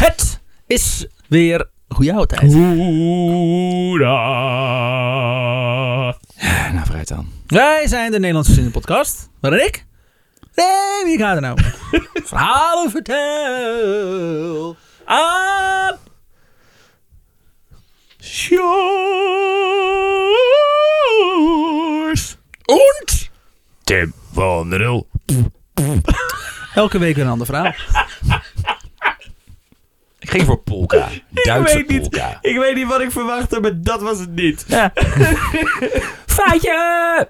Het is weer goede oude tijd. Hoera. Nou, vooruit dan. Wij zijn de Nederlandse Zinnen-podcast. Waarin ik... Nee, wie gaat er nou? Verhalen vertel. Aan... Sjors. Und... Tim van der. Elke week weer een ander verhaal. Ik ging voor polka. Duitse weet niet. polka. Ik weet niet wat ik verwachtte, maar dat was het niet. Feitje!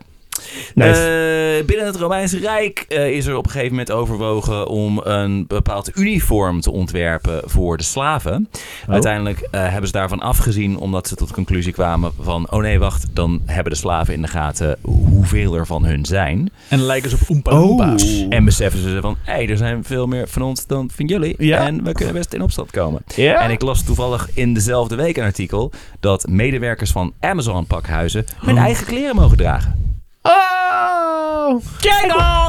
Nice. Eh, binnen het Romeinse Rijk eh, is er op een gegeven moment overwogen om een bepaald uniform te ontwerpen voor de slaven. Uiteindelijk eh, hebben ze daarvan afgezien omdat ze tot de conclusie kwamen van... oh nee, wacht, dan hebben de slaven in de gaten hoeveel er van hun zijn. En lijken ze op Oompa Oh. En beseffen ze van, hé, er zijn veel meer van ons dan van jullie. Ja. En we kunnen best in opstand komen. Ja? En ik las toevallig in dezelfde week een artikel dat medewerkers van Amazon pakhuizen hun Oh. eigen kleren mogen dragen. Oh. Jingle!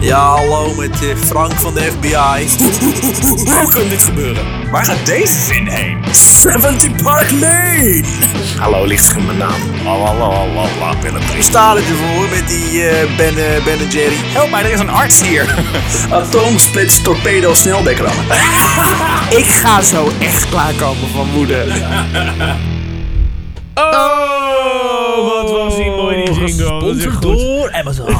Ja, hallo met eh, Frank van de FBI. Hoe kan dit gebeuren? Waar gaat deze zin heen? 70 Park Lane. Hallo, ligt mijn naam. Lalalala, Willem Dries. staat het ervoor met die eh, ben, eh, ben en Jerry? Help mij, er is een arts hier. Atoomsplits torpedo sneldekker Ik ga zo echt klaarkomen van woede. Oh, wat was die mooi die jingle. Dat is echt Gesponsord goed. door Amazon.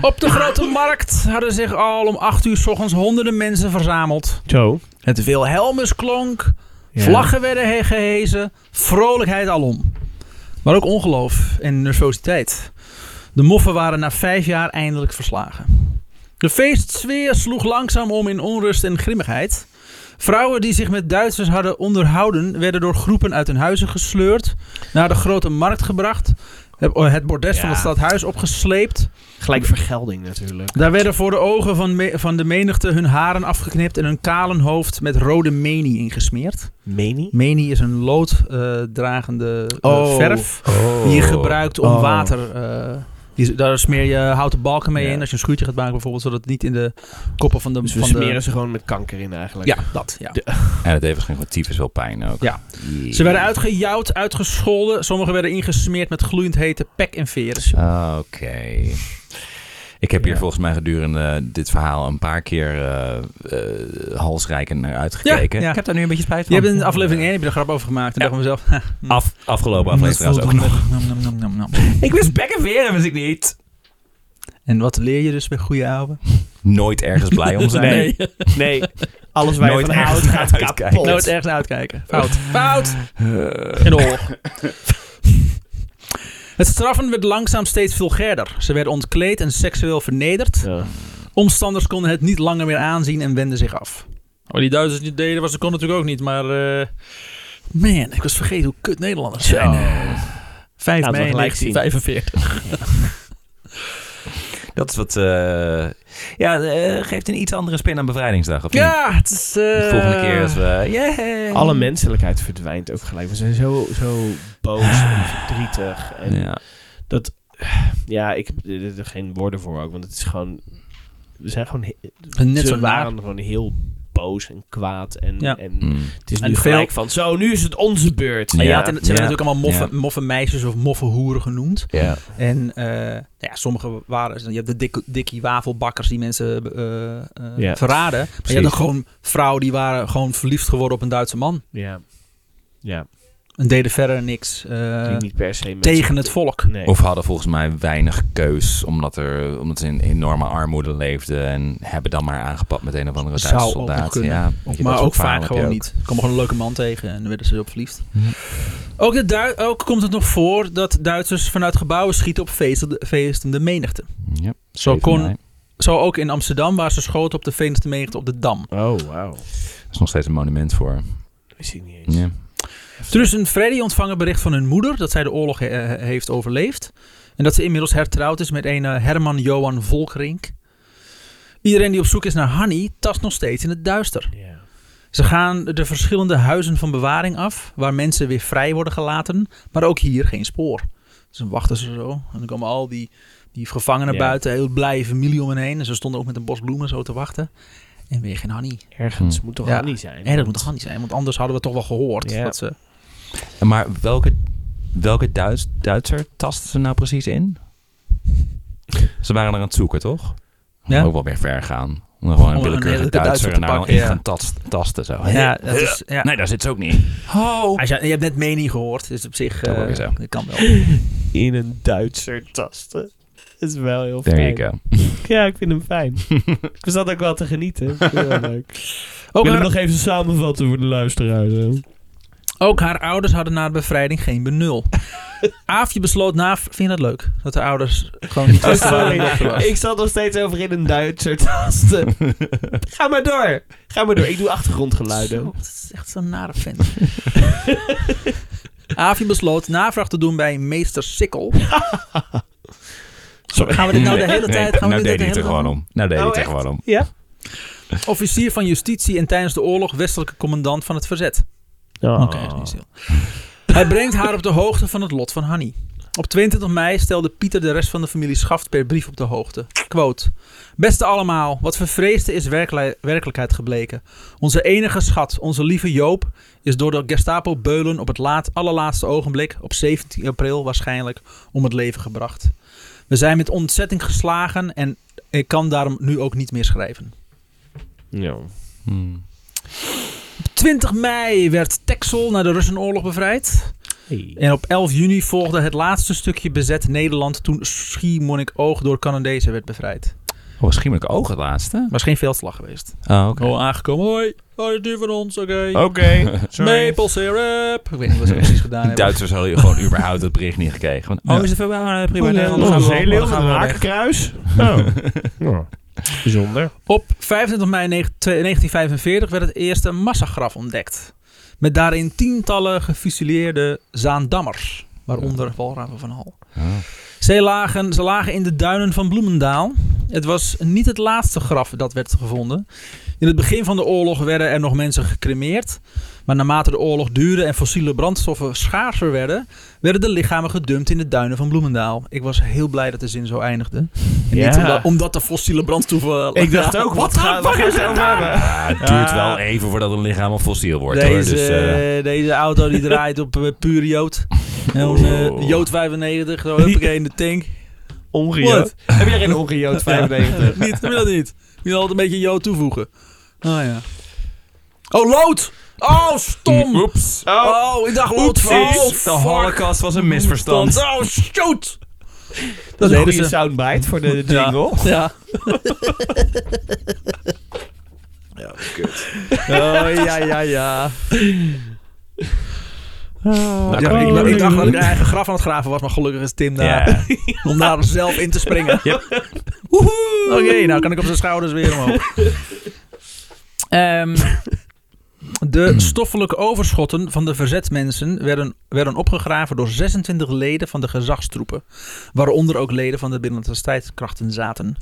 Op de grote markt hadden zich al om 8 uur s ochtends honderden mensen verzameld. Zo. Het Wilhelmus klonk, vlaggen werden he- gehezen, vrolijkheid alom. Maar ook ongeloof en nervositeit. De moffen waren na vijf jaar eindelijk verslagen. De feestsfeer sloeg langzaam om in onrust en grimmigheid. Vrouwen die zich met Duitsers hadden onderhouden, werden door groepen uit hun huizen gesleurd, naar de grote markt gebracht, het- het bordes van het stadhuis opgesleept. Gelijk vergelding natuurlijk. Daar werden voor de ogen van, me- van de menigte hun haren afgeknipt en hun kalen hoofd met rode menie ingesmeerd. Meni? Menie is een looddragende eh, Oh. verf die je gebruikt om Oh. water... eh, die, daar smeer je houten balken mee Ja. in als je een schuurtje gaat maken bijvoorbeeld, zodat het niet in de koppen van de... Dus we van smeren de, ze gewoon met kanker in eigenlijk. Ja, dat. Ja. De- En het heeft waarschijnlijk tyfus wel pijn ook. Ja. Ze werden uitgejouwd, uitgescholden. Sommigen werden ingesmeerd met gloeiend hete pek en veren. Ah, Oké. Ik heb hier Ja. volgens mij gedurende dit verhaal een paar keer eh eh, halsrijkend naar uitgekeken. Ja, ja. Ik heb daar nu een beetje spijt Je van. hebt in aflevering 1 heb je er grap over gemaakt. En Ja. dacht ik mezelf... Af, afgelopen aflevering ook nog. Nom, nom, nom, nom, nom. Ik wist pek en veren, wist ik niet. En wat leer je dus bij goede ouwe? Nooit ergens blij om zijn. Nee. Nee. Alles waar je van houdt naar gaat uitkijken. kapot. Nooit ergens naar uitkijken. Fout. Fout. Eh, In de oorlog. Het straffen werd langzaam steeds vulgairder. Ze werden ontkleed en seksueel vernederd. Ja. Omstanders konden het niet langer meer aanzien en wenden zich af. Wat die Duitsers niet deden, was ze kon natuurlijk ook niet. Maar eh, man, ik was vergeten hoe kut Nederlanders zijn. Ja. 5 Laten we mei gelijk zien. 1945. dat is wat... eh, ja, eh, geeft een iets andere spin aan bevrijdingsdag, of niet? Ja, het is... eh, De volgende keer als we... Yeah. Alle menselijkheid verdwijnt ook gelijk. We zijn zo, zo boos en verdrietig. En Ja. dat... Ja, ik heb er geen woorden voor ook. Want het is gewoon... We zijn gewoon... Net ze zo waren gewoon heel boos en kwaad. En, Ja. en Mm. het is En nu veel- gelijk van... Zo, nu is het onze beurt. En ja, Ja, het, het zijn ja, natuurlijk allemaal moffe, ja. moffe meisjes of moffe hoeren genoemd. Ja. En eh, nou ja, sommige waren... Je hebt de dik, dikkie wafelbakkers die mensen eh, eh, Ja. verraden. Maar je hebt ook gewoon vrouwen die waren gewoon verliefd geworden op een Duitse man. Ja. Ja. En deden verder niks eh, die niet per se met tegen het volk. Nee. Of hadden volgens mij weinig keus, omdat, er, omdat ze in enorme armoede leefden en hebben dan maar aangepakt met een of andere Duitse soldaat. Ja, dat maar ook vaak gewoon ook. niet. Er kwam gewoon een leuke man tegen en dan werden ze op verliefd. Ook, de ook komt het nog voor dat Duitsers vanuit gebouwen schieten op feestende, feestende menigte. Ja, Zo kon-. Zo ook in Amsterdam, waar ze schoten op de feestende menigte op de Dam. Oh, wauw. Er is nog steeds een monument voor. Dat wist ik niet eens. Ja. Een Freddy ontvangen bericht van hun moeder dat zij de oorlog eh, heeft overleefd. En dat ze inmiddels hertrouwd is met een eh, Herman Johan Volkerink. Iedereen die op zoek is naar Hanny tast nog steeds in het duister. Ze gaan de verschillende huizen van bewaring af, waar mensen weer vrij worden gelaten, maar ook hier geen spoor. Dus dan wachten ze zo en dan komen al die Die gevangenen buiten, heel blije familie om hen heen. En ze stonden ook met een bos bloemen zo te wachten. En weer geen Hanny. Ergens Hm. moet toch Ja. Hanny zijn? En dat moet toch Hanny zijn, want anders hadden we toch wel gehoord. Ja. Dat ze... Maar welke, welke Duits, Duitser tasten ze nou precies in? Ze waren er aan het zoeken, toch? Ja. Ook wel weer ver gaan. Om er gewoon een willekeurige Duitser pakken, in gaan tast- tasten. Zo. Ja, dat is, ja. Nee, daar zit ze ook niet. Oh. Als je, je hebt net mening gehoord, dus op zich Dat eh, kan wel. In een Duitser tasten. Dat is wel heel There fijn. you go. Ja, ik vind hem fijn. ik zat ook wel te genieten. Ik vind leuk. Ook ik wil hem haar, nog even samenvatten voor de luisteraars. hè. Ook haar ouders hadden na de bevrijding geen benul. Aafje besloot na... Vind je dat leuk? Dat de ouders gewoon niet wisten waar. Ik zat nog steeds over in een Duitser tasten. Ga maar door. Ga maar door. Ik doe achtergrondgeluiden. Zo, dat is echt zo'n nare vent. Aafje besloot navraag te doen bij meester Sikkel. Sorry. Gaan we dit nou de hele Nee, tijd... Gaan we nou dit deed de hij het er gewoon om. Nou deed hij Oh, het er gewoon om. Ja? Officier van justitie en tijdens de oorlog westelijke commandant van het verzet. Oh. Oké, dat is niet stil. Hij brengt haar op de hoogte van het lot van Hanny. Op 22 mei stelde Pieter de rest van de familie Schaft per brief op de hoogte. Quote. Beste allemaal, wat vervreesde is werkelijk- werkelijkheid gebleken. Onze enige schat, onze lieve Joop, is door de Gestapo Beulen op het laat, allerlaatste ogenblik, op 17 april waarschijnlijk, om het leven gebracht. We zijn met ontzetting geslagen en ik kan daarom nu ook niet meer schrijven. Ja. Hmm. Op 20 mei werd Texel na de Russenoorlog bevrijd. Hey. En op 11 juni volgde het laatste stukje bezet Nederland toen Schiermonnikoog door Canadezen werd bevrijd. Oh, oog het laatste. Was geen veldslag geweest. Oh, oké. Oh, aangekomen. Hoi, hoi, dit is die van ons, oké. Oké. Maple syrup. Ik weet niet wat ze precies gedaan De hebben. Duitsers hadden gewoon überhaupt het bericht niet gekregen. Ja. oh, is het wel eh, prima? Oh, nee, ja, dan gaan dan we. Oh. Bijzonder. Op 25 mei 1945 werd het eerste massagraf ontdekt. Met daarin tientallen gefusilleerde Zaandammers. Waaronder Walraven van Hal. Oh. Ze lagen, ze lagen in de duinen van Bloemendaal. Het was niet het laatste graf dat werd gevonden. In het begin van de oorlog werden er nog mensen gecremeerd. Maar naarmate de oorlog duurde en fossiele brandstoffen schaarser werden, werden de lichamen gedumpt in de duinen van Bloemendaal. Ik was heel blij dat de zin zo eindigde. En Ja. niet omdat, omdat de fossiele brandstoffen... Ik dacht ook, wat gaan we hebben? Ja, het duurt wel even voordat een lichaam al fossiel wordt. hoor. Deze, Dus, eh, deze auto die draait op eh, puur jood. Zo'n eh, jood 95, zo huppakee in de tank. Ongejood. Heb jij geen ongejood 95? niet, heb je dat niet? Je moet altijd een beetje jood toevoegen. Ah ja. Oh, lood! Oh, stom! Oeps. Oh, ik dacht lood. Oh, de holocaust was een misverstand. Oh, shoot! Dat is een goede soundbite voor de Ja. jingle. Ja. Oh, ja, ja, ja. Nou, Ja, ik, dacht dat ik een eigen graf aan het graven was, maar gelukkig is Tim daar. Ja. Om daar zelf in te springen. Woehoe! Oké, nou kan ik op zijn schouders weer omhoog. Ehm, de stoffelijke overschotten van de verzetsmensen werden, werden opgegraven door 26 leden van de gezagstroepen. Waaronder ook leden van de binnenlandse strijdkrachten zaten.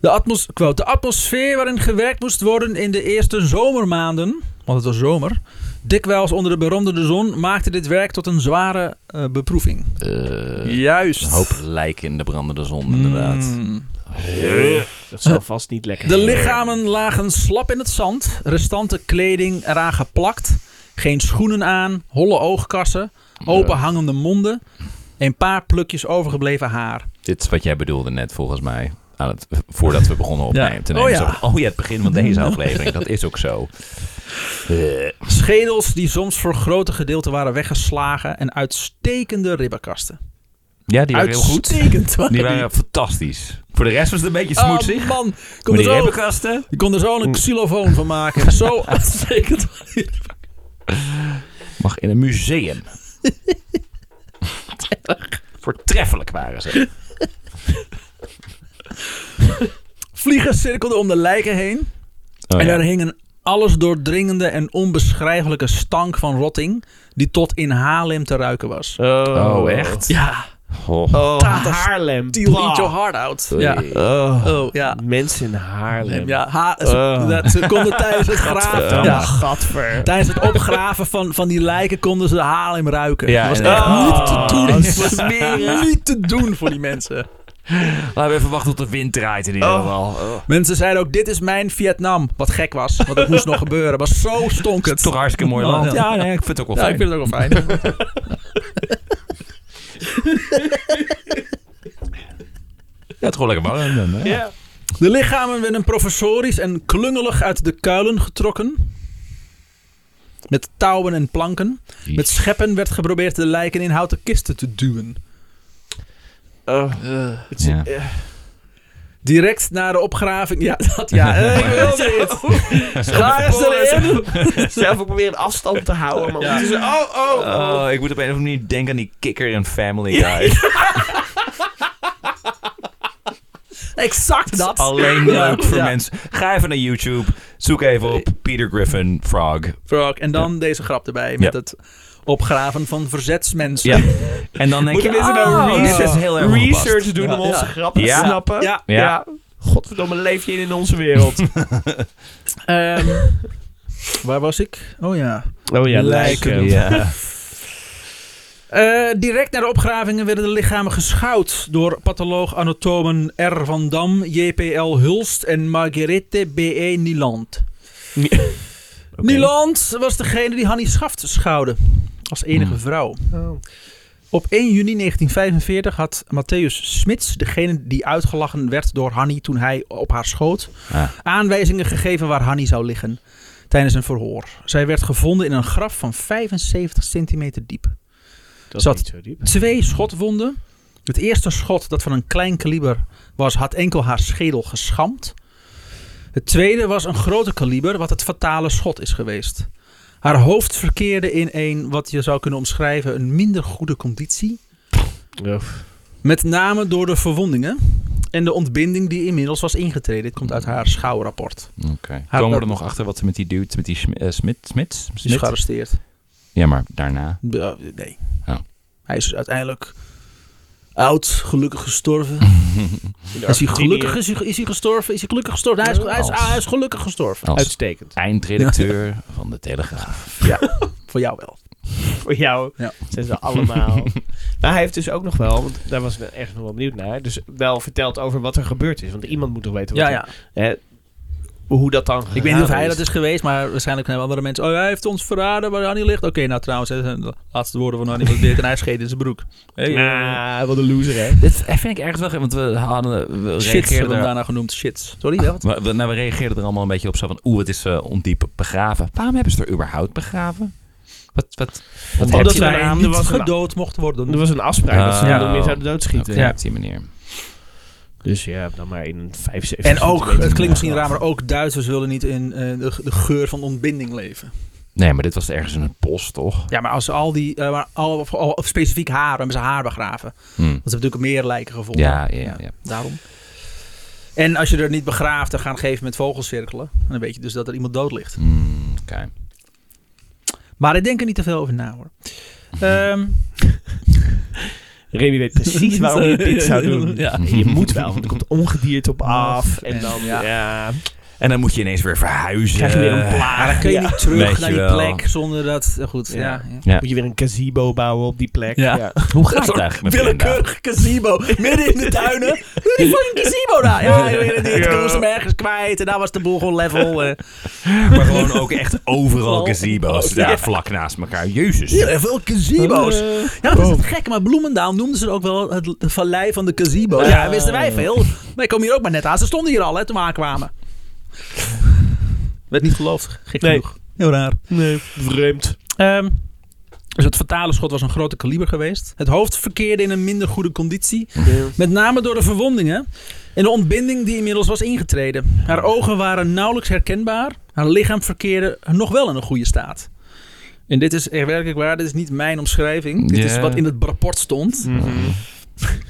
De, atmos quote, de atmosfeer waarin gewerkt moest worden in de eerste zomermaanden, want het was zomer, dikwijls onder de beroemde zon, maakte dit werk tot een zware eh, beproeving. Eh, Juist. een hoop lijken in de brandende zon, inderdaad. Mm. Dat zal vast niet lekker De lichamen lagen slap in het zand, restante kleding eraan geplakt, geen schoenen aan, holle oogkassen, open hangende monden, een paar plukjes overgebleven haar. Dit is wat jij bedoelde net, volgens mij. Aan het, voordat we begonnen opnemen, Ja. te nemen. Oh ja. Zo van, oh ja, het begin van deze aflevering. Dat is ook zo. Eh, Schedels die soms voor grote gedeelten waren weggeslagen en uitstekende ribbenkasten. Ja, die waren heel goed. Waren Die waren fantastisch. Voor de rest was het een beetje Oh smoetsig. man, maar kon er die zo, ribbenkasten... je kon er zo een xylofoon van maken. Zo uitstekend. Mag in een museum. Voortreffelijk waren ze. Vliegers cirkelden om de lijken heen. Oh, en ja. daar hing een alles doordringende en onbeschrijfelijke stank van rotting die tot in Haarlem te ruiken was. Oh, echt? Ja, Oh. Oh, Haarlem. deal Bah. eat your heart out. Oei. Ja. Oh. Oh, ja. Mensen in Haarlem. Ja, ha, ze, Oh. dat, ze konden tijdens het graven, ja, Gadver. tijdens het opgraven van, van die lijken konden ze de Haarlem ruiken. Ja, dat was echt Oh, niet te doen. dat was niet te doen voor die mensen. Laten we even wachten tot de wind draait in ieder Oh. geval. Oh. Mensen zeiden ook, dit is mijn Vietnam. Wat gek was, want dat moest nog gebeuren. Maar zo stonk het. Toch hartstikke mooi Ja, land. ja. Ja, nee, ik vind het ook wel Ja, fijn. ik vind het ook wel fijn. Ja, het is gewoon lekker warm. dan, hè? Ja. De lichamen werden professorisch en klungelig uit de kuilen getrokken. Met touwen en planken. Met scheppen werd geprobeerd de lijken in houten kisten te duwen. Oh, het is- Ja. eh, Direct na de opgraving... Ja, dat ja. Eh, ik wil dit. Ga eens erin. zelf ook proberen afstand te houden. Maar Ja. het is, oh, oh, oh. Oh, ik moet op een of andere manier denken aan die kikker in Family Guy. Exact dat. Alleen Ja. leuk voor Ja. mensen. Ga even naar YouTube. Zoek even op Peter Griffin Frog. Frog. En dan deze grap erbij. Met Ja. het opgraven van verzetsmensen. Ja. En dan denk Moeten je, mensen nou oh, research, dit is heel erg ongepast. research doen Ja. om onze Ja. grappen Ja. te snappen? Ja. Ja. Godverdomme, leef je in, in onze wereld. Ehm, waar was ik? Oh ja. oh ja, Lijken. Ja. Eh, direct na de opgravingen werden de lichamen geschouwd door patholoog-anatomen R. van Dam, J.P.L. Hulst en Marguerite B.E. Nieland. Nieland was degene die Hannie Schaft schouwde. Als enige Hmm. vrouw. Oh. Op 1 juni 1945 had Matthäus Smits, degene die uitgelachen werd door Hannie toen hij op haar schoot, Ah. aanwijzingen gegeven waar Hannie zou liggen tijdens een verhoor. Zij werd gevonden in een graf van 75 centimeter diep. Dat zo diep. Twee schotwonden. Het eerste schot, dat van een klein kaliber was, had enkel haar schedel geschampt. Het tweede was een groter kaliber, wat het fatale schot is geweest. Haar hoofd verkeerde in een, wat je zou kunnen omschrijven, een minder goede conditie. Ja. Met name door de verwondingen en de ontbinding die inmiddels was ingetreden. Dit komt uit haar schouwrapport. Oké. Haar- Komen we er nog achter wat ze met die dude, met die eh, Smit, Smits? Ze is Smit? gearresteerd. Ja, maar daarna. Nee. Oh. Hij is uiteindelijk oud, gelukkig gestorven. Is hij gelukkig is hij, is hij gestorven? Is hij gelukkig gestorven? Hij is, hij is, Als- hij is gelukkig gestorven. Als Uitstekend. eindredacteur van de Telegraaf. Voor jou wel. Voor jou Ja. zijn ze allemaal. maar hij heeft dus ook nog wel, want daar was ik echt nog wel benieuwd naar, dus wel verteld over wat er gebeurd is. Want iemand moet toch weten wat Ja, er- ja. hè, hoe dat dan Ik weet niet of hij dat is geweest, maar waarschijnlijk zijn andere mensen. Oh, hij heeft ons verraden waar Hanni ligt. Oké, nou trouwens, de laatste woorden van Hanni was dit en hij scheet in zijn broek. Hey, eh, Ah, wat een loser, hè? Dit vind ik ergens wel, want we hadden, we shits hebben er, daarna genoemd. Shits. Sorry, wat? we, we- nou, we reageerden er allemaal een beetje op zo van, oeh, het is eh, ondiep begraven. Waarom hebben ze er überhaupt begraven? Wat, wat, wat Omdat wij- niet was een- gedood mocht worden. Er was een afspraak dat ze hem meer zouden doodschieten. Oké, Ja. op die manier. Dus ja, dan maar in een 75 En ook, het klinkt misschien raar, maar ook Duitsers willen niet in eh, de, de geur van ontbinding leven. Nee, maar dit was ergens in een post, toch? Ja, maar als ze al die, eh, maar al, of, specifiek haar, hebben ze haar begraven. Hm. Want ze hebben natuurlijk meer lijken gevonden. Ja, ja, ja. ja. Daarom. En als je er niet begraaft, dan gaan geven met vogels cirkelen. En dan weet je dus dat er iemand dood ligt. Hm, Oké. Maar ik denk er niet te veel over na hoor. Ehm, Remy weet precies waarom je dit zou doen. Ja. Je moet wel, want er komt ongedierte op af. En En dan, ja. Ja. En dan moet je ineens weer verhuizen. Krijg je weer een plaat. dan kun je Ja. niet terug Weet naar die wel. plek zonder dat... Goed, Ja. ja. ja. Ja. Moet je weer een gazebo bouwen op die plek. Ja. Hoe gaat het eigenlijk met Brenda? Willekeurig gazebo, midden in de tuinen. Voor een gazebo daar? Ja, ik weet het niet. Ja. Toen was hem ergens kwijt en daar was de boel gewoon level. eh. Maar gewoon ook echt overal gazebo's Ja. daar vlak naast elkaar. Jezus. Heel veel gazebo's. Eh, Ja, dat is het gek, maar Bloemendaal noemden ze ook wel het de vallei van de gazebo's. Ja, wisten wij veel. Wij komen hier ook maar net aan. Ze stonden hier al hè, toen we aankwamen. Werd niet geloofd, gek Nee. genoeg. Heel raar. nee, vreemd. Ehm, dus het fatale schot was een grote kaliber geweest. Het hoofd verkeerde in een minder goede conditie. Met name door de verwondingen en de ontbinding die inmiddels was ingetreden. Haar ogen waren nauwelijks herkenbaar. Haar lichaam verkeerde nog wel in een goede staat. En dit is echt werkelijk waar. Dit is niet mijn omschrijving. Dit is wat in het rapport stond. Mhm.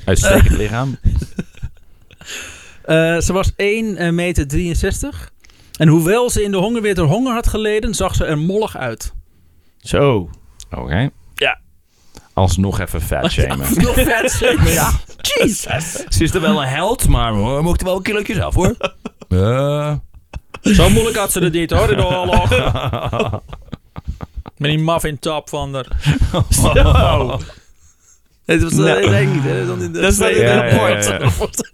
Uitstekend lichaam. Eh, ze was 1 meter 63. En hoewel ze in de hongerweer honger had geleden, zag ze er mollig uit. Zo. Oké. Ja. Alsnog even fat shamen. Nog vet, zeker. Ja. Jesus. Ze is er wel een held, maar we mochten wel kilootjes af hoor. Eh. Zo moeilijk had ze het niet hoor, in de oorlog. Met die muffin top van haar. Oh. Het was, Nou. dat. Dat, dat, Dat staat in dat- het dat- rapport.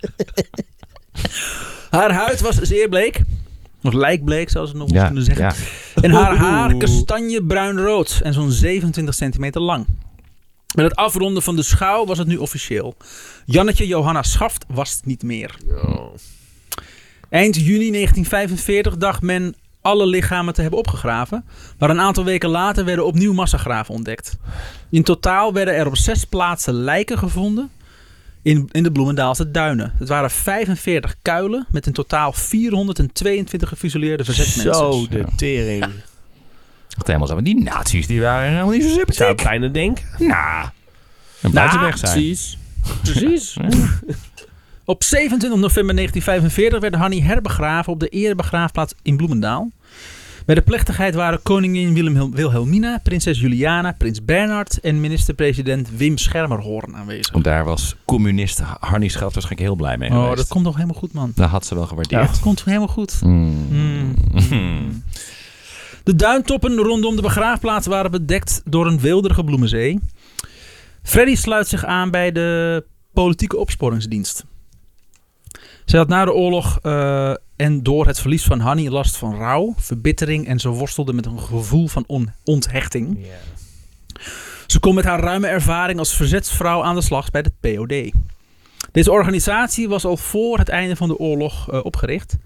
Haar huid was zeer bleek. Of lijkbleek, zoals ze nog eens Ja, kunnen zeggen. ja. En haar haar kastanjebruin-rood en zo'n 27 centimeter lang. Met het afronden van de schouw was het nu officieel. Jannetje Johanna Schaft was het niet meer. Eind juni 1945 dacht men alle lichamen te hebben opgegraven. Maar een aantal weken later werden opnieuw massagraven ontdekt. In totaal werden er op zes plaatsen lijken gevonden in, in de Bloemendaalse duinen. Het waren 45 kuilen met in totaal 422 gevisualiseerde verzetsmensen. Zo, de tering. Echt helemaal zo. Maar die nazi's die waren helemaal niet zo Zou sympathiek. ik bijna denken. Nou, een buitenweg zijn. Precies. Precies. Op 27 november 1945 werd Hanni herbegraven op de erebegraafplaats in Bloemendaal. Bij de plechtigheid waren koningin Willem Wilhelmina, prinses Juliana, prins Bernhard en minister-president Wim Schermerhorn aanwezig. Want daar was communist Harnie Schat waarschijnlijk heel blij mee Oh, geweest. dat komt nog helemaal goed, man. Dat had ze wel gewaardeerd. Dat komt helemaal goed. Mm. Mm. De duintoppen rondom de begraafplaats waren bedekt door een weelderige bloemenzee. Freddy sluit zich aan bij de politieke opsporingsdienst. Zij had na de oorlog eh, en door het verlies van Hanny last van rouw, verbittering en ze worstelde met een gevoel van on- onthechting. Ze kon met haar ruime ervaring als verzetsvrouw aan de slag bij de POD. Deze organisatie was al voor het einde van de oorlog eh, opgericht.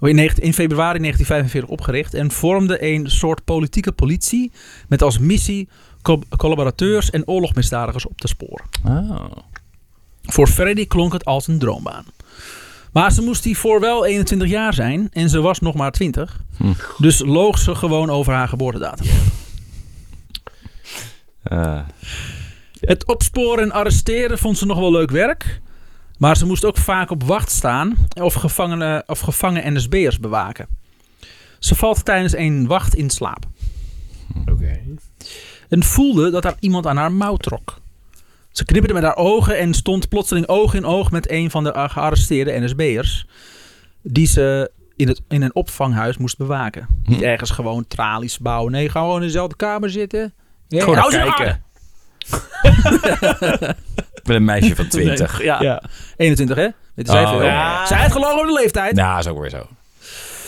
In, negen- in februari 1945 opgericht en vormde een soort politieke politie met als missie co- collaborateurs en oorlogsmisdadigers op te sporen. Oh. Voor Freddy klonk het als een droombaan. Maar ze moest hiervoor wel 21 jaar zijn en ze was nog maar 20. Hm. Dus loog ze gewoon over haar geboortedatum. Eh, Het opsporen en arresteren vond ze nog wel leuk werk. Maar ze moest ook vaak op wacht staan of, gevangenen, of gevangen NSB'ers bewaken. Ze valt tijdens een wacht in slaap. Oké. En voelde dat er iemand aan haar mouw trok. Ze knipperde met haar ogen en stond plotseling oog in oog met een van de gearresteerde NSB'ers. Die ze in, het, in een opvanghuis moest bewaken. Niet ergens gewoon tralies bouwen. Nee, gewoon in dezelfde kamer zitten. Ja, Gewoon hou kijken. met een meisje van 20. Nee, ja. Ja. 21 hè? Dit is zij Oh, veel. ja. Zij heeft gelogen over de leeftijd. Nou, is ook weer zo.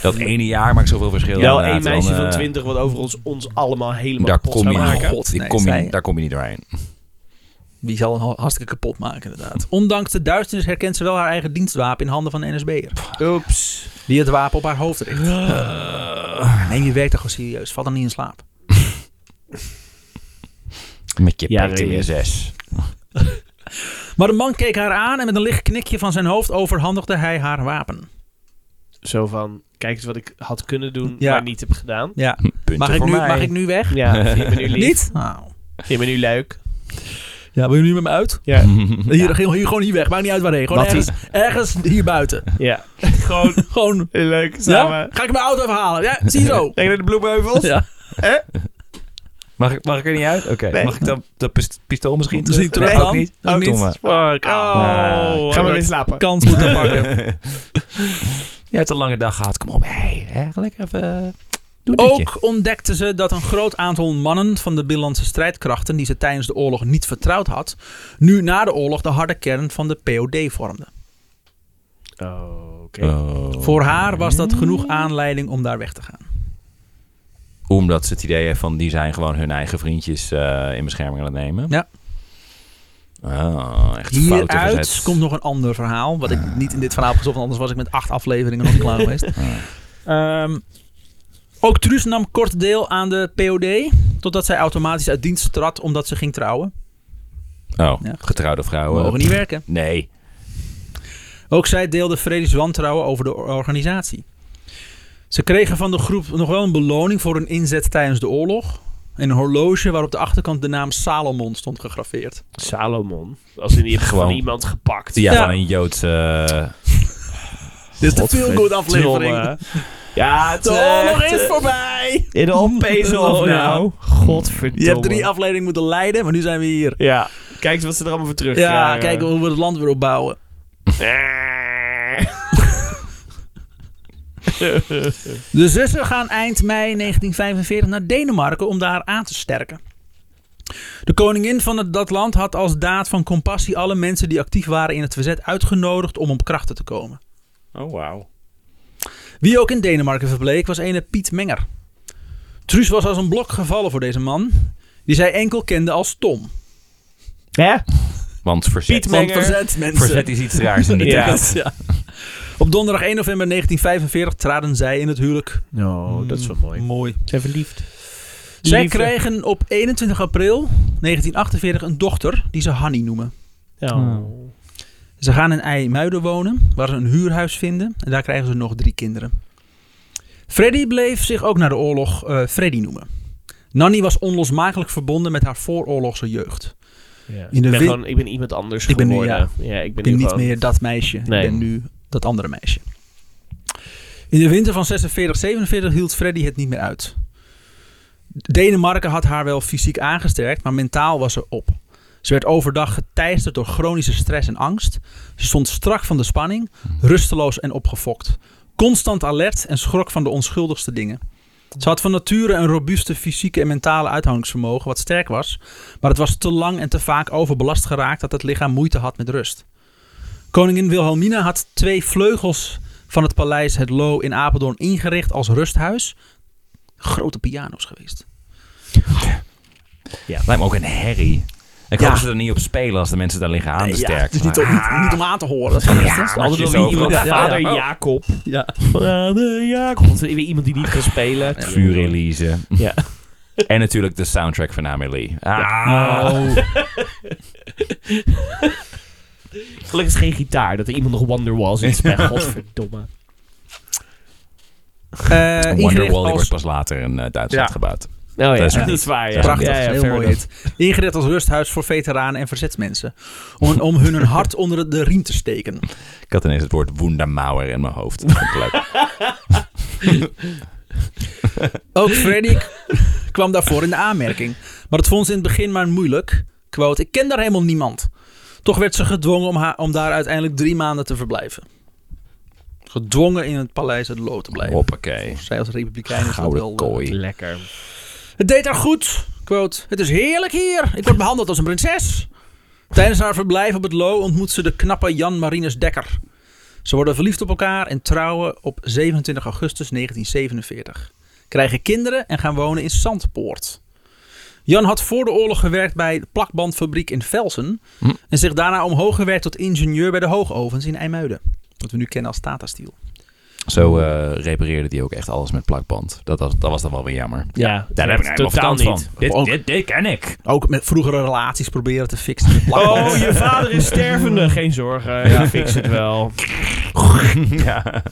Dat ene jaar maakt zoveel verschil. Wel één meisje Dan, van eh, 20 wat overigens ons allemaal helemaal Daar kom, je, maken. God, die nee, kom je, daar kom je niet doorheen. Die zal een hartstikke kapot maken inderdaad. Ondanks de duisternis herkent ze wel haar eigen dienstwapen in handen van een NSB'er. Oeps. Die het wapen op haar hoofd richt. Neem je werk toch gewoon serieus. Val dan niet in slaap. Met je Ja. Maar de man keek haar aan en met een licht knikje van zijn hoofd overhandigde hij haar wapen. Zo van, kijk eens wat ik had kunnen doen, Ja. maar niet heb gedaan. Ja. Punten Mag ik, voor nu, mij. mag ik nu weg? Ja, vind je me nu lief? Niet? Nou. Vind je me nu leuk? Ja, wil je nu met me uit? Ja. Hier, hier, gewoon hier weg. Maakt niet uit waarheen. Gewoon ergens, ergens hier buiten. Ja. Gewoon Gewoon. leuk Ja? samen. Ga ik mijn auto even halen? Ja, zie je zo. Denk je de bloemheuvels? Ja. Mag, ik, mag ik er niet uit? Oké. Nee. Mag ik dan de pist- pistool misschien Misschien terug Nee, ook niet. Ook niet. Fuck. Oh. Gaan we weer slapen? Kans moeten pakken. Je hebt een lange dag gehad. Kom op. Hey, hè, lekker even... Ook ontdekten ze dat een groot aantal mannen van de binnenlandse strijdkrachten, die ze tijdens de oorlog niet vertrouwd had, nu na de oorlog de harde kern van de POD vormden. Oké. Oh. Voor haar was dat genoeg aanleiding om daar weg te gaan. Omdat ze het idee heeft van die zijn gewoon hun eigen vriendjes eh, in bescherming aan het nemen. Ja. Oh, echt Hieruit komt nog een ander verhaal, wat ik niet in dit verhaal heb gezocht, want anders was ik met acht afleveringen nog niet klaar geweest. Ehm, ook Truus nam kort deel aan de POD, totdat zij automatisch uit dienst trad omdat ze ging trouwen. Oh, Ja. getrouwde vrouwen. Mogen niet werken. Nee. Ook zij deelde Freddy's wantrouwen over de organisatie. Ze kregen van de groep nog wel een beloning voor hun inzet tijdens de oorlog. En een horloge waarop de achterkant de naam Salomon stond gegraveerd. Salomon. Als in Gewoon. van iemand gepakt. Ja, Ja. van een Joodse... Dit is de Godverdomme. feel-good aflevering. Ja, het De oorlog is voorbij! In pays off Oh, ja. nou. Godverdomme. Je hebt drie afleveringen moeten leiden, maar nu zijn we hier. Ja. Kijk eens wat ze er allemaal voor terug Ja, krijgen. kijken hoe we het land weer opbouwen. De zussen gaan eind mei 1945 naar Denemarken om daar aan te sterken. De koningin van het, dat land had als daad van compassie alle mensen die actief waren in het verzet uitgenodigd om op krachten te komen. Oh, wauw. Wie ook in Denemarken verbleek was ene Piet Menger. Truus was als een blok gevallen voor deze man, die zij enkel kende als Tom. Ja? Want verzet, Piet Want Menger. verzet mensen. verzet is iets raars in die Ja. tijd. Ja. Op donderdag 1 november 1945 traden zij in het huwelijk. Oh, dat is wel mooi. Mooi. Zijn verliefd. Zij Liefde. kregen op 21 april 1948 een dochter die ze Hanny noemen. Oh. Ze gaan in IJmuiden wonen, waar ze een huurhuis vinden. En daar krijgen ze nog drie kinderen. Freddy bleef zich ook na de oorlog eh, Freddy noemen. Nanny was onlosmakelijk verbonden met haar vooroorlogse jeugd. Ja. In de ik, ben gewoon, ik ben iemand anders Ik ben nu, geworden. ja. ik ben, Ik ben nu niet gewoon- meer dat meisje. Nee. Ik ben nu dat andere meisje. In de winter van 46, 47 hield Freddy het niet meer uit. Denemarken had haar wel fysiek aangesterkt, maar mentaal was ze op. Ze werd overdag geteisterd door chronische stress en angst. Ze stond strak van de spanning, rusteloos en opgefokt. Constant alert en schrok van de onschuldigste dingen. Ze had van nature een robuuste fysieke en mentale uithoudingsvermogen, wat sterk was. Maar het was te lang en te vaak overbelast geraakt dat het lichaam moeite had met rust. Koningin Wilhelmina had twee vleugels van het paleis Het Loo in Apeldoorn ingericht als rusthuis. Grote piano's geweest. Lijkt me ook een herrie. Ik Ja. hoop dat ze er niet op spelen als de mensen daar liggen aan te Ja, sterken. het is niet om, niet, niet om aan te horen. Dat is Ja, Altijd wel iemand, vader ja, ja. Jacob. Ja. Vader Jacob. Altijd weer iemand die niet kan spelen. Vuur Elise. Ja. En natuurlijk de soundtrack van Amelie. Ah, Oh. Gelukkig is geen gitaar. Dat er iemand nog Wonderwall zit. Godverdomme. Eh, ingericht Wonderwall die als- wordt pas later in eh, Duitsland Ja. gebouwd. Oh ja, Dat dat is waar. Ja. Prachtig, ja, ja, heel mooi. Ingericht als rusthuis voor veteranen en verzetsmensen. Om, om hun hart onder de riem te steken. Ik had ineens het woord Wundermauer in mijn hoofd. Ook Freddy kwam daarvoor in de aanmerking. Maar het vond ze in het begin maar moeilijk. Quote, ik ken daar helemaal niemand. Toch werd ze gedwongen om, haar, om daar uiteindelijk drie maanden te verblijven. Gedwongen in het paleis het Loo te blijven. Hoppakee. Zij als republikein is dat wel... eh, kooi. Lekker. Het deed haar goed. Quote, het is heerlijk hier. Ik word behandeld als een prinses. Tijdens haar verblijf op het Loo ontmoet ze de knappe Jan Marinus Dekker. Ze worden verliefd op elkaar en trouwen op 27 augustus 1947. Krijgen kinderen en gaan wonen in Zandpoort. Jan had voor de oorlog gewerkt bij de plakbandfabriek in Velsen. Hm. En zich daarna omhoog gewerkt tot ingenieur bij de hoogovens in IJmuiden. Wat we nu kennen als Tata Steel. Zo eh, repareerde hij ook echt alles met plakband. Dat, was- dat was dan wel weer jammer. Ja, Daar heb ik helemaal totaal verstand niet. van. Dit, Ook- dit, dit ken ik. Ook met vroegere relaties proberen te fixen met plakband. Oh, je vader is stervende. Geen zorgen. Ik fix het wel. ja.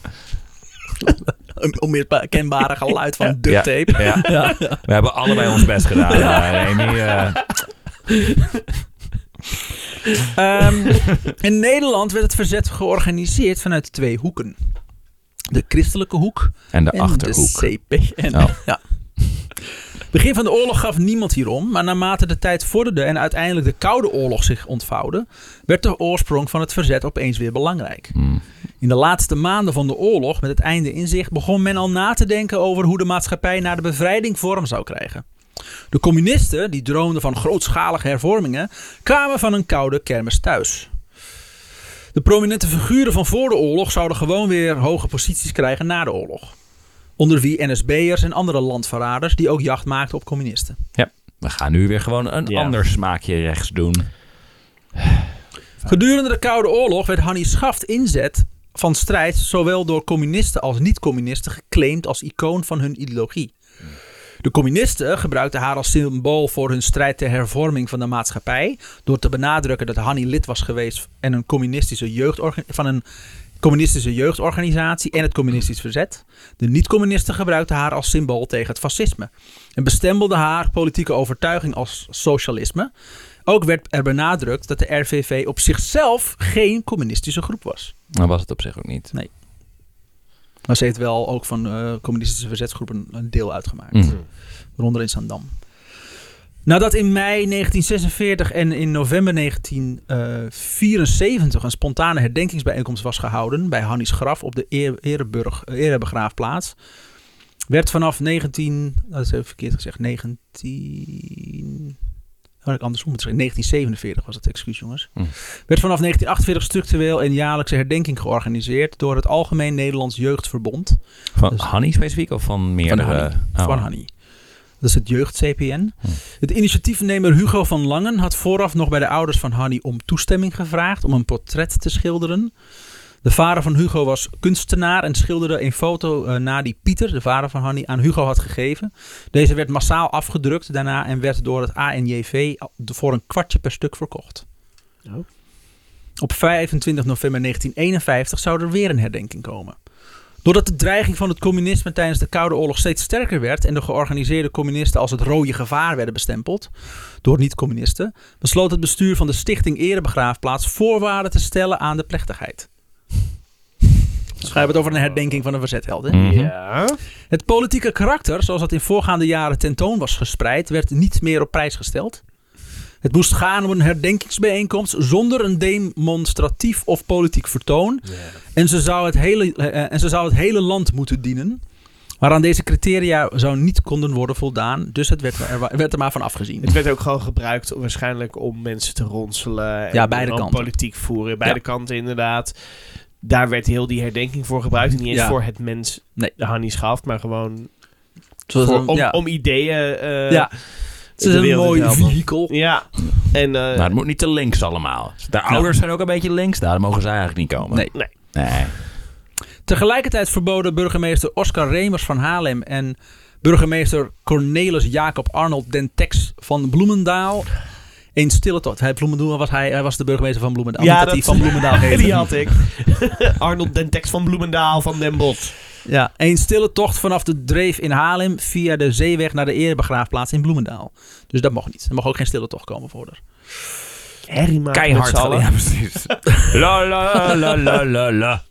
Een onmiskenbare geluid van duct tape. Ja. We hebben allebei ons best gedaan, eh, Remy. eh. Ehm, in Nederland werd het verzet georganiseerd vanuit twee hoeken. De christelijke hoek en de en achterhoek. de CPN. Oh. Ja. Begin van de oorlog gaf niemand hierom, maar naarmate de tijd vorderde en uiteindelijk de Koude Oorlog zich ontvouwde, werd de oorsprong van het verzet opeens weer belangrijk. Hmm. In de laatste maanden van de oorlog, met het einde in zicht, begon men al na te denken over hoe de maatschappij na de bevrijding vorm zou krijgen. De communisten, die droomden van grootschalige hervormingen, kwamen van een koude kermis thuis. De prominente figuren van voor de oorlog zouden gewoon weer hoge posities krijgen na de oorlog. Onder wie NSB'ers en andere landverraders die ook jacht maakten op communisten. We gaan nu weer gewoon een Ja. ander smaakje rechts doen. Gedurende de Koude Oorlog werd Hannie Schaft inzet van strijd zowel door communisten als niet-communisten geclaimd als icoon van hun ideologie. De communisten gebruikten haar als symbool voor hun strijd ter hervorming van de maatschappij door te benadrukken dat Hannie lid was geweest en een communistische van een communistische jeugdorganisatie en het communistisch verzet. De niet-communisten gebruikten haar als symbool tegen het fascisme en bestempelden haar politieke overtuiging als socialisme. Ook werd er benadrukt dat de RVV op zichzelf geen communistische groep was. Maar was het op zich ook niet. Maar ze heeft wel ook van eh, communistische verzetsgroepen een deel uitgemaakt. Waaronder in Zandam. Nadat in mei 1946 en in november 1974 een spontane herdenkingsbijeenkomst was gehouden bij Hannies graf op de Ereburg, eh, Erebegraafplaats, werd vanaf 19, dat is even verkeerd gezegd, 19, had ik andersom moeten zeggen. 1947 was het, excuus jongens. Hm. Werd vanaf 1948 structureel een jaarlijkse herdenking georganiseerd door het Algemeen Nederlands Jeugdverbond Van Dus- Hanny specifiek of van meerdere? van. Oh. Van Hanny. Dat is het jeugd-CPN. Hm. Het initiatiefnemer Hugo van Langen had vooraf nog bij de ouders van Hanny om toestemming gevraagd om een portret te schilderen. De vader van Hugo was kunstenaar en schilderde een foto eh, na die Pieter, de vader van Hanny, aan Hugo had gegeven. Deze werd massaal afgedrukt daarna en werd door het ANJV voor een kwartje per stuk verkocht. Oh. Op 25 november 1951 zou er weer een herdenking komen. Doordat de dreiging van het communisme tijdens de Koude Oorlog steeds sterker werd en de georganiseerde communisten als het rode gevaar werden bestempeld door niet-communisten, besloot het bestuur van de Stichting Erebegraafplaats voorwaarden te stellen aan de plechtigheid. Dus we hebben het over een herdenking van een verzetheld. Hè? Mhm. Ja. Het politieke karakter, zoals dat in voorgaande jaren tentoon was gespreid, werd niet meer op prijs gesteld. Het moest gaan om een herdenkingsbijeenkomst zonder een demonstratief of politiek vertoon. En ze, zou het hele, eh, en ze zou het hele land moeten dienen. Maar aan deze criteria zou niet konden worden voldaan. Dus het werd er, werd er maar van afgezien. Het werd ook gewoon gebruikt om, waarschijnlijk om mensen te ronselen. En Ja, beide om kanten. politiek voeren. Beide Ja. kanten inderdaad. Daar werd heel die herdenking voor gebruikt. En niet eens Ja. voor het mens Nee. de Hanni schaft, maar gewoon Zoals voor, een- om, ja. om ideeën eh, Ja. Het is een mooi vehikel. Ja. En, eh, Maar het moet niet te links allemaal. De ouders zijn ook een beetje links. Daar mogen zij eigenlijk niet komen. Nee. Nee. Nee. Tegelijkertijd verboden burgemeester Oscar Remers van Haarlem en burgemeester Cornelis Jacob Arnold Dentex van Bloemendaal een stille tocht. Hij, Bloemendaal was, hij, hij was de burgemeester van Bloemendaal. Ja, dat, dat- hij van Bloemendaal heette. die had ik. Arnold Dentex van Bloemendaal van Den Bosch. Ja, een stille tocht vanaf de Dreef in Haarlem via de zeeweg naar de erebegraafplaats in Bloemendaal. Dus dat mocht niet. Er mag ook geen stille tocht komen voor haar. Harry maakt met Keihard. z'n allen. Ja, precies. la la la la la la.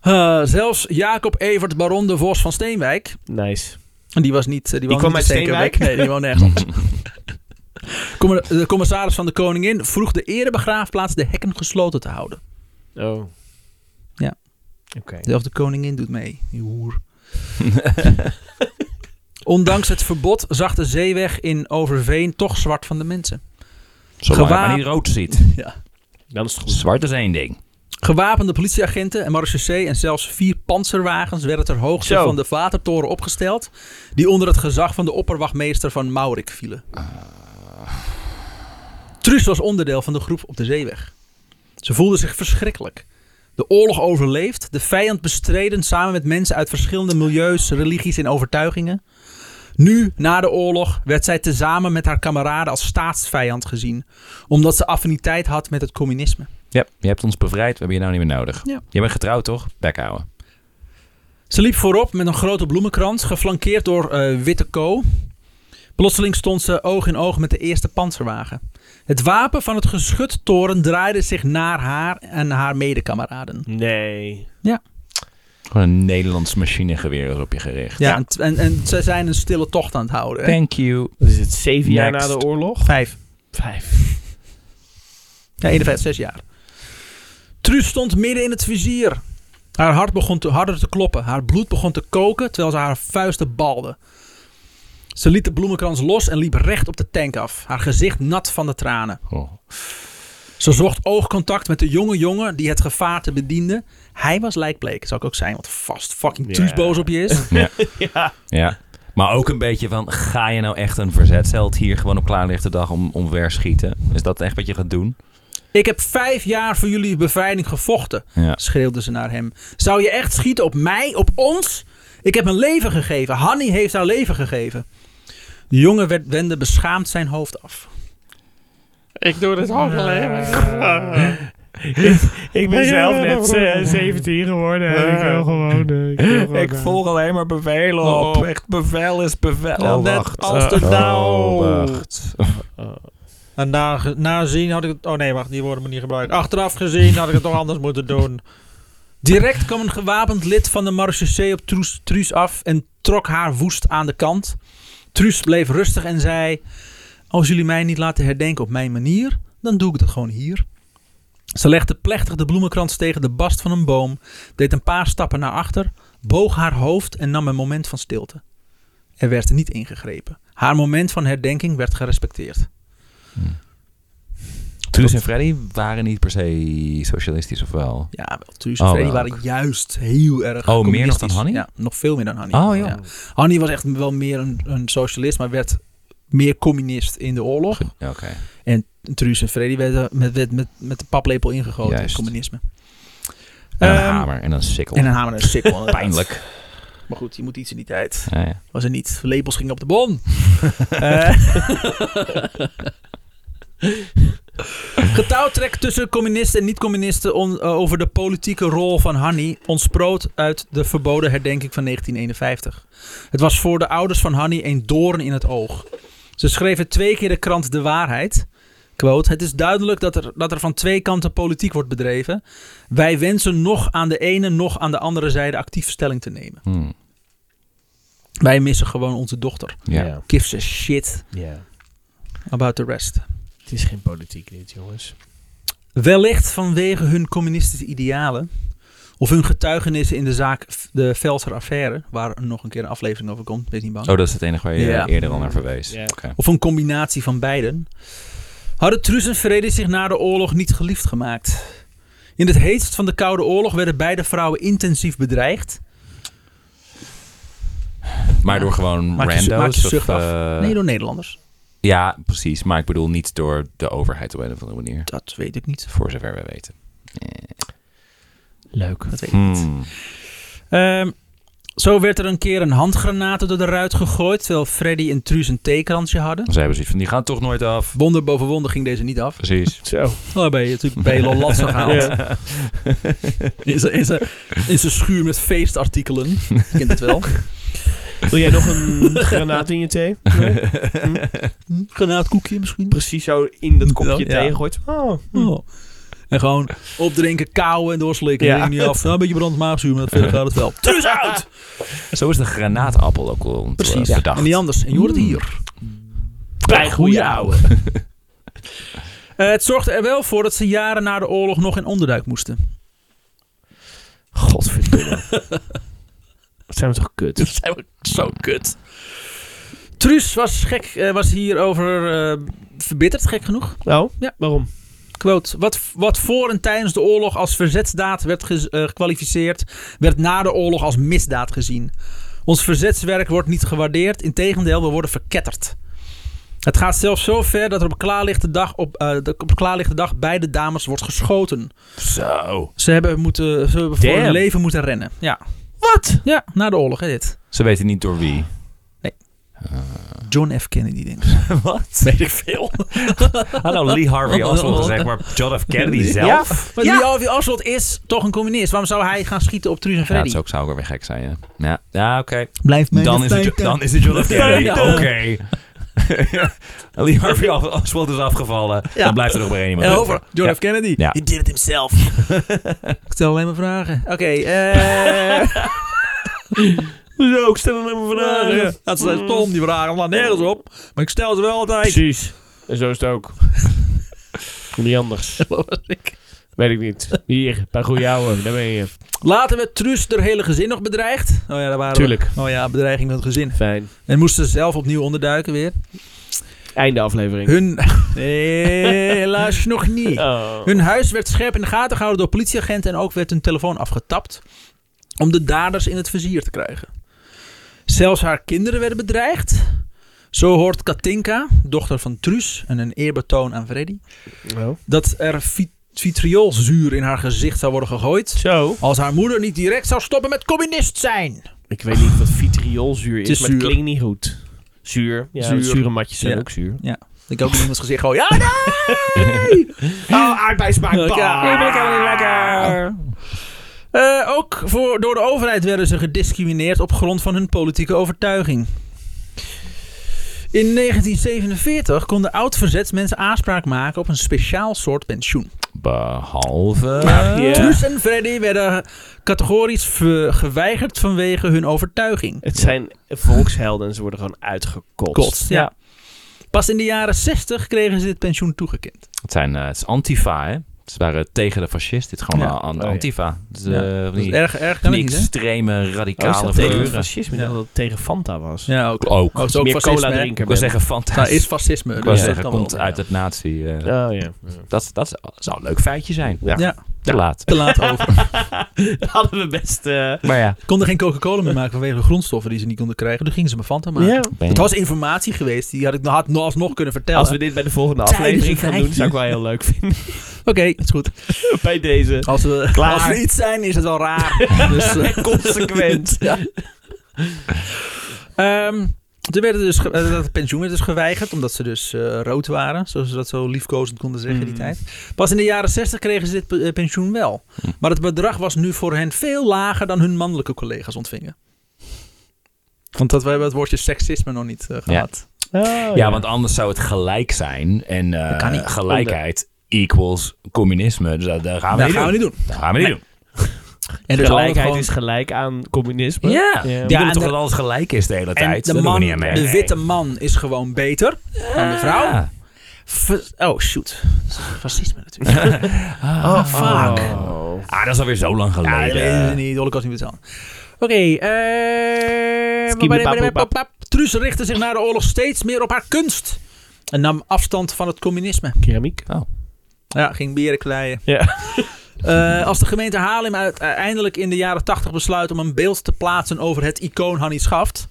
Eh, zelfs Jacob Evert Baron de Vos van Steenwijk. Nice. En die was niet. eh, Die, woonde kwam niet in uit Steenwijk. Nee, die woonde ergens. Comma- De commissaris van de Koningin vroeg de erebegraafplaats de hekken gesloten te houden. Oh. Ja. Oké. Zelfs de koningin doet mee, die hoer. Ondanks het verbod zag de zeeweg in Overveen toch zwart van de mensen. Zolang je Gewaar- maar niet rood ziet. Dan is het goed. Zwart is één ding. Gewapende politieagenten en marechaussee en zelfs vier panzerwagens werden ter hoogte Zo. van de watertoren opgesteld, die onder het gezag van de opperwachtmeester van Maurik vielen. Truus was onderdeel van de groep op de zeeweg. Ze voelde zich verschrikkelijk. De oorlog overleefd, de vijand bestreden samen met mensen uit verschillende milieus, religies en overtuigingen. Nu, na de oorlog, werd zij tezamen met haar kameraden als staatsvijand gezien, omdat ze affiniteit had met het communisme. Ja, je hebt ons bevrijd. We hebben je nou niet meer nodig. Ja. Je bent getrouwd, toch? Bek houden. Ze liep voorop met een grote bloemenkrans, geflankeerd door eh, Witte Co. Plotseling stond ze oog in oog met de eerste panzerwagen. Het wapen van het geschuttoren draaide zich naar haar en haar medekameraden. Nee. Gewoon een Nederlands machinegeweer is op je gericht. Ja, Ja. En, en, en ze zijn een stille tocht aan het houden. hè? Thank you. Is het? Zeven jaar na de oorlog? Vijf. Vijf. Ja, 51, zes jaar. Truus stond midden in het vizier. Haar hart begon te harder te kloppen. Haar bloed begon te koken terwijl ze haar vuisten balde. Ze liet de bloemenkrans los en liep recht op de tank af. Haar gezicht nat van de tranen. Oh. Ze zocht oogcontact met de jonge jongen die het gevaarte bediende. Hij was lijkbleek, zou ik ook zijn, wat vast fucking. Truus boos op je is. Ja. Ja. Maar ook een beetje van, ga je nou echt een verzetsheld hier gewoon op klaarlichte dag om, omver schieten? Is dat echt wat je gaat doen? Ik heb vijf jaar voor jullie bevrijding gevochten, Ja. schreeuwde ze naar hem. Zou je echt schieten op mij, op ons? Ik heb mijn leven gegeven. Hanny heeft haar leven gegeven. De jongen werd, wendde beschaamd zijn hoofd af. Ik doe het ook alleen ik ben zelf net eh, 17 geworden. en ik wil gewoon... eh, ik wil gewoon, Ik eh, volg alleen maar bevelen Oh. op. Echt bevel is bevel. Oh, net als de Oh. En na, nazien had ik het... Oh nee, wacht, die woorden moet niet gebruikt. Achteraf gezien had ik het toch anders moeten doen. Direct kwam een gewapend lid van de marechaussee op Truus, Truus af en trok haar woest aan de kant. Truus bleef rustig en zei: Als jullie mij niet laten herdenken op mijn manier, dan doe ik het gewoon hier. Ze legde plechtig de bloemenkrans tegen de bast van een boom, deed een paar stappen naar achter, boog haar hoofd en nam een moment van stilte. Er werd niet ingegrepen. Haar moment van herdenking werd gerespecteerd. Truus en Freddy waren niet per se socialistisch of wel? Ja, wel. Truus en Oh, Freddy wel. waren juist heel erg Oh, meer nog dan Hanny? Ja, nog veel meer dan Hanny. Oh. Ja. Hanny was echt wel meer een, een socialist, maar werd meer communist in de oorlog. Oké. En Truus en Freddy werden met, met, met, met de paplepel ingegoten in Juist. communisme. En een Ehm, hamer en een sikkel. En een hamer en een sikkel. Pijnlijk. Maar goed, je moet iets in die tijd. Ja, ja. Was er niet. Lepels gingen op de bon. Eh, Getouwtrek tussen communisten en niet-communisten eh, over de politieke rol van Hanni ontsproot uit de verboden herdenking van 1951. Het was voor de ouders van Hanni een doorn in het oog. Ze schreven twee keer de krant De Waarheid. Quote, het is duidelijk dat er, dat er van twee kanten politiek wordt bedreven. Wij wensen nog aan de ene, nog aan de andere zijde actief stelling te nemen. Hmm. Wij missen gewoon onze dochter. Ja. Ja. Gives a shit Ja. about the rest. Het is geen politiek dit, jongens. Wellicht vanwege hun communistische idealen. Of hun getuigenissen in de zaak de Velser affaire. Waar nog een keer een aflevering over komt. Wees niet bang. Oh, dat is het enige waar je Ja. eerder al naar verwees. Ja. Of een combinatie van beiden. Hadden Truus en Vrede zich na de oorlog niet geliefd gemaakt. In het heetst van de Koude Oorlog werden beide vrouwen intensief bedreigd. Maar door gewoon Maak je zu- rando's? maak je of, eh, Nee, door Nederlanders. Ja, precies. Maar ik bedoel niet door de overheid op een of andere manier. Dat weet ik niet. Voor zover we weten. Leuk. Dat weet ik niet. Hmm. Ehm, zo werd er een keer een handgranaat door de ruit gegooid. Terwijl Freddy en Truus een theekransje hadden. Ze hebben zoiets van, die gaan toch nooit af. Wonder boven wonder ging deze niet af. Precies. Zo. Oh, ben je natuurlijk bij lastig gehaald. In zijn- in zijn- in zijn schuur met feestartikelen. Je kent het wel. Wil jij nog een granaat in je thee? Hm, Granaatkoekje misschien. Precies zo in dat kopje Ja. thee gegooid. Oh. Oh. En gewoon opdrinken, kauwen en doorslikken. Ja. Niet af. Nou, een beetje brand maagzuur, maar verder gaat het wel. Dus uit! Zo is de granaatappel ook al Precies. eh, bedacht. En niet anders. En je hoort het hier. Bij goeie ouwe. Eh, het zorgde er wel voor dat ze jaren na de oorlog nog in onderduik moesten. Godverdomme. Wat zijn we toch kut? Dat zijn we zo kut. Truus was, gek, eh, was hierover eh verbitterd, gek genoeg. Oh? Ja. Waarom? Quote, wat, wat voor en tijdens de oorlog als verzetsdaad werd ge- eh, gekwalificeerd, werd na de oorlog als misdaad gezien. Ons verzetswerk wordt niet gewaardeerd, integendeel, we worden verketterd. Het gaat zelfs zo ver dat er op klaarlichte dag, op, de- op klaarlichte dag beide dames wordt geschoten. Zo. Ze hebben, moeten, ze hebben voor hun leven moeten rennen. Ja. Wat? ja, na de oorlog, hè, dit. Ze weten niet door wie. John F. Kennedy, denk ik. Wat? Weet ik veel. Hallo, Lee Harvey Oswald gezegd, maar John F. Kennedy zelf? Maar Ja. Lee Harvey Oswald is toch een communist. Waarom zou hij gaan schieten op Truus en Ja, Freddy? dat zou, zou ook weer gek zijn, ja. Ja, ja oké. Blijf mij Dan, is het dan is het John F. Kennedy. Ja. Oké. Lee Harvey Oswald is afgevallen. Ja. Dan blijft er nog maar één iemand over. John Ja. F. Kennedy. Ja. He did it himself. ik stel alleen maar vragen. Oké, eh... Zo, ik stel alleen maar vragen. Dat zijn stom, die vragen slaan nergens op. Maar ik stel ze wel altijd. Precies. En zo is het ook. Niet anders. Ik? Weet ik niet. Hier, bij goeie ouwe, daar ben je. Later werd Truus haar hele gezin nog bedreigd. Oh ja, daar waren Tuurlijk. We. Oh ja, bedreiging met het gezin. Fijn. En moesten ze zelf opnieuw onderduiken weer. Einde aflevering. Hun... Nee, helaas nog niet. Oh. Hun huis werd scherp in de gaten gehouden door politieagenten en ook werd hun telefoon afgetapt om de daders in het vizier te krijgen. Zelfs haar kinderen werden bedreigd. Zo hoort Katinka, dochter van Truus, en een eerbetoon aan Freddy, Oh. dat er vi- vitriolzuur in haar gezicht zou worden gegooid. Zo. Als haar moeder niet direct zou stoppen met communist zijn. Ik weet niet wat vitriolzuur is, Het is maar het zuur. klinkt niet goed. Zuur. Ja, Zuur. zure matjes zijn Ja. ook zuur. Ik ook in iemands gezicht gewoon, ja nee! Oh, aardbeismaak. Ja, ik ben helemaal niet lekker. Eh, ook voor, door de overheid werden ze gediscrimineerd op grond van hun politieke overtuiging. In 1947 konden oud-verzetsmensen aanspraak maken op een speciaal soort pensioen. Behalve... Ja. Truus en Freddy werden categorisch geweigerd vanwege hun overtuiging. Het zijn volkshelden en ze worden gewoon uitgekotst. Kotst, ja. Pas in de jaren 60 kregen ze dit pensioen toegekend. Het, zijn, eh, het is Antifa, hè? Ze waren tegen de fascist. Dit is gewoon Ja. een an- Oh, antifa. Dus, Ja. eh, Dat die, is erg, erg die niet, extreme, Oh, radicale dat tegen fascisme? Dat het tegen Fanta was. Ja, ook. Ook. Oh, ook Meer fascisme, cola drinken. Ik wil zeggen, fantastisch. Nou, is fascisme. ik dus wil zeggen, komt wel. uit het nazi. eh, Oh ja. dat, dat zou een leuk feitje zijn. Ja. Ja, Te laat. te laat over. Dat hadden we best... eh, Maar ja. konden geen Coca-Cola meer maken vanwege de grondstoffen die ze niet konden krijgen. Toen gingen ze me Fanta maken. Het was informatie geweest, die had ik had nog alsnog kunnen vertellen. Als we dit bij de volgende aflevering gaan doen, zou ik wel heel leuk vinden. Oké, is goed. bij deze. Als we, Klaar. als we iets zijn, is het wel raar. dus, eh, Consequent. ja. Ehm, toen werd het dus eh, het pensioen werd dus geweigerd, omdat ze dus eh, rood waren, zoals ze dat zo liefkozend konden zeggen in die Mm. tijd. Pas in de jaren 60 kregen ze dit pe- pensioen wel. Maar het bedrag was nu voor hen veel lager dan hun mannelijke collega's ontvingen. Want dat we hebben het woordje seksisme nog niet eh, gehad. Oh, ja, want anders zou het gelijk zijn. En eh, Dat gelijkheid equals communisme. Dus dat, dat gaan we dat niet gaan we doen. niet doen. Dat gaan we niet Nee. doen. En dus Gelijkheid gewoon- is gelijk aan communisme. Ja, die Ja. toch de- dat alles gelijk is de hele en tijd. de, Daar doen we man, niet aan mee. de witte man is gewoon beter dan de vrouw. Ja. Oh, shoot. Dat is Fascisme natuurlijk. oh, fuck. Oh. Ah, dat is alweer zo lang Ja, dat geleden. weten ze niet. De holocaust niet bestaan. Oké. eh. Truus richtte zich na de oorlog steeds meer op haar kunst. En nam afstand van het communisme. Keramiek. Ja, ging beren kleien. Ja. Eh, als de gemeente Haarlem uiteindelijk in de jaren 80 besluit om een beeld te plaatsen over het icoon Hannie Schaft,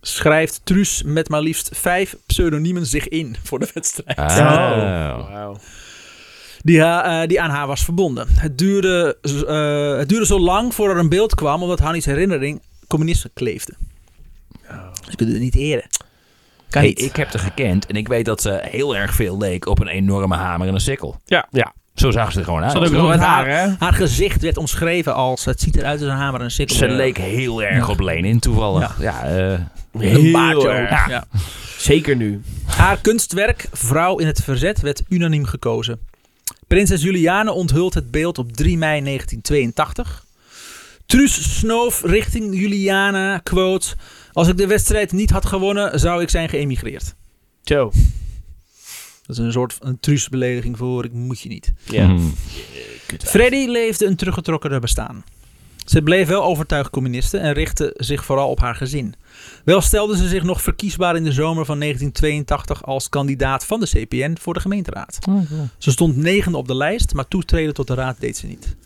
schrijft Truus met maar liefst vijf pseudoniemen zich in voor de wedstrijd. Ah. Wauw. Die, eh, die aan haar was verbonden. Het duurde, eh, het duurde zo lang voordat er een beeld kwam, omdat Hannies herinnering communisten kleefde. Ze kunnen het niet eren. Kan Hey, niet. ik heb haar gekend en ik weet dat ze heel erg veel leek op een enorme hamer en een sikkel. Ja. ja. Zo zag ze er gewoon uit. Ook haar, hè? Haar gezicht werd omschreven als het ziet eruit als een hamer en een sikkel. Ze leek heel erg op Lenin toevallig. Ja, eh, een baardje erg. ook. Ja. Zeker nu. Haar kunstwerk Vrouw in het Verzet werd unaniem gekozen. Prinses Juliane onthult het beeld op 3 mei 1982. Truus snoof richting Juliana, quote... Als ik de wedstrijd niet had gewonnen, zou ik zijn geëmigreerd. Zo. Dat is een soort een Truus-belediging voor ik moet je niet. Ja. hmm. Freddy leefde een teruggetrokkener bestaan. Ze bleef wel overtuigd communiste en richtte zich vooral op haar gezin. Wel stelde ze zich nog verkiesbaar in de zomer van 1982 als kandidaat van de CPN voor de gemeenteraad. Ze stond negende op de lijst, maar toetreden tot de raad deed ze niet.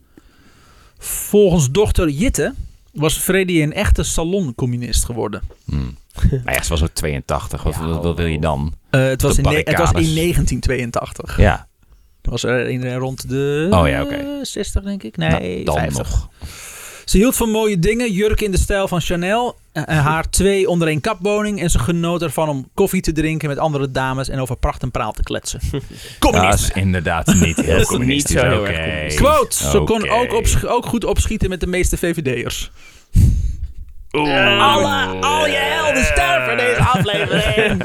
Volgens dochter Jitte was Freddy een echte saloncommunist geworden. Hmm. Maar ja, ze was ook 82. Wat, wat, wat wil je dan? Eh, het, was in het was in barricades. 1982. Ja, Dat was er in, rond de Oh ja, oké. eh, 60 denk ik. Nee, nou, dan 50. nog. Ze hield van mooie dingen, jurken in de stijl van Chanel, en en haar twee onder één kapwoning en ze genoot ervan om koffie te drinken met andere dames en over pracht en praal te kletsen. Dat is inderdaad niet heel niet communistisch. zo erg communistisch. Quote, ze kon ook, ook goed opschieten met de meeste VVD'ers. Alle, al je helden sterven deze aflevering.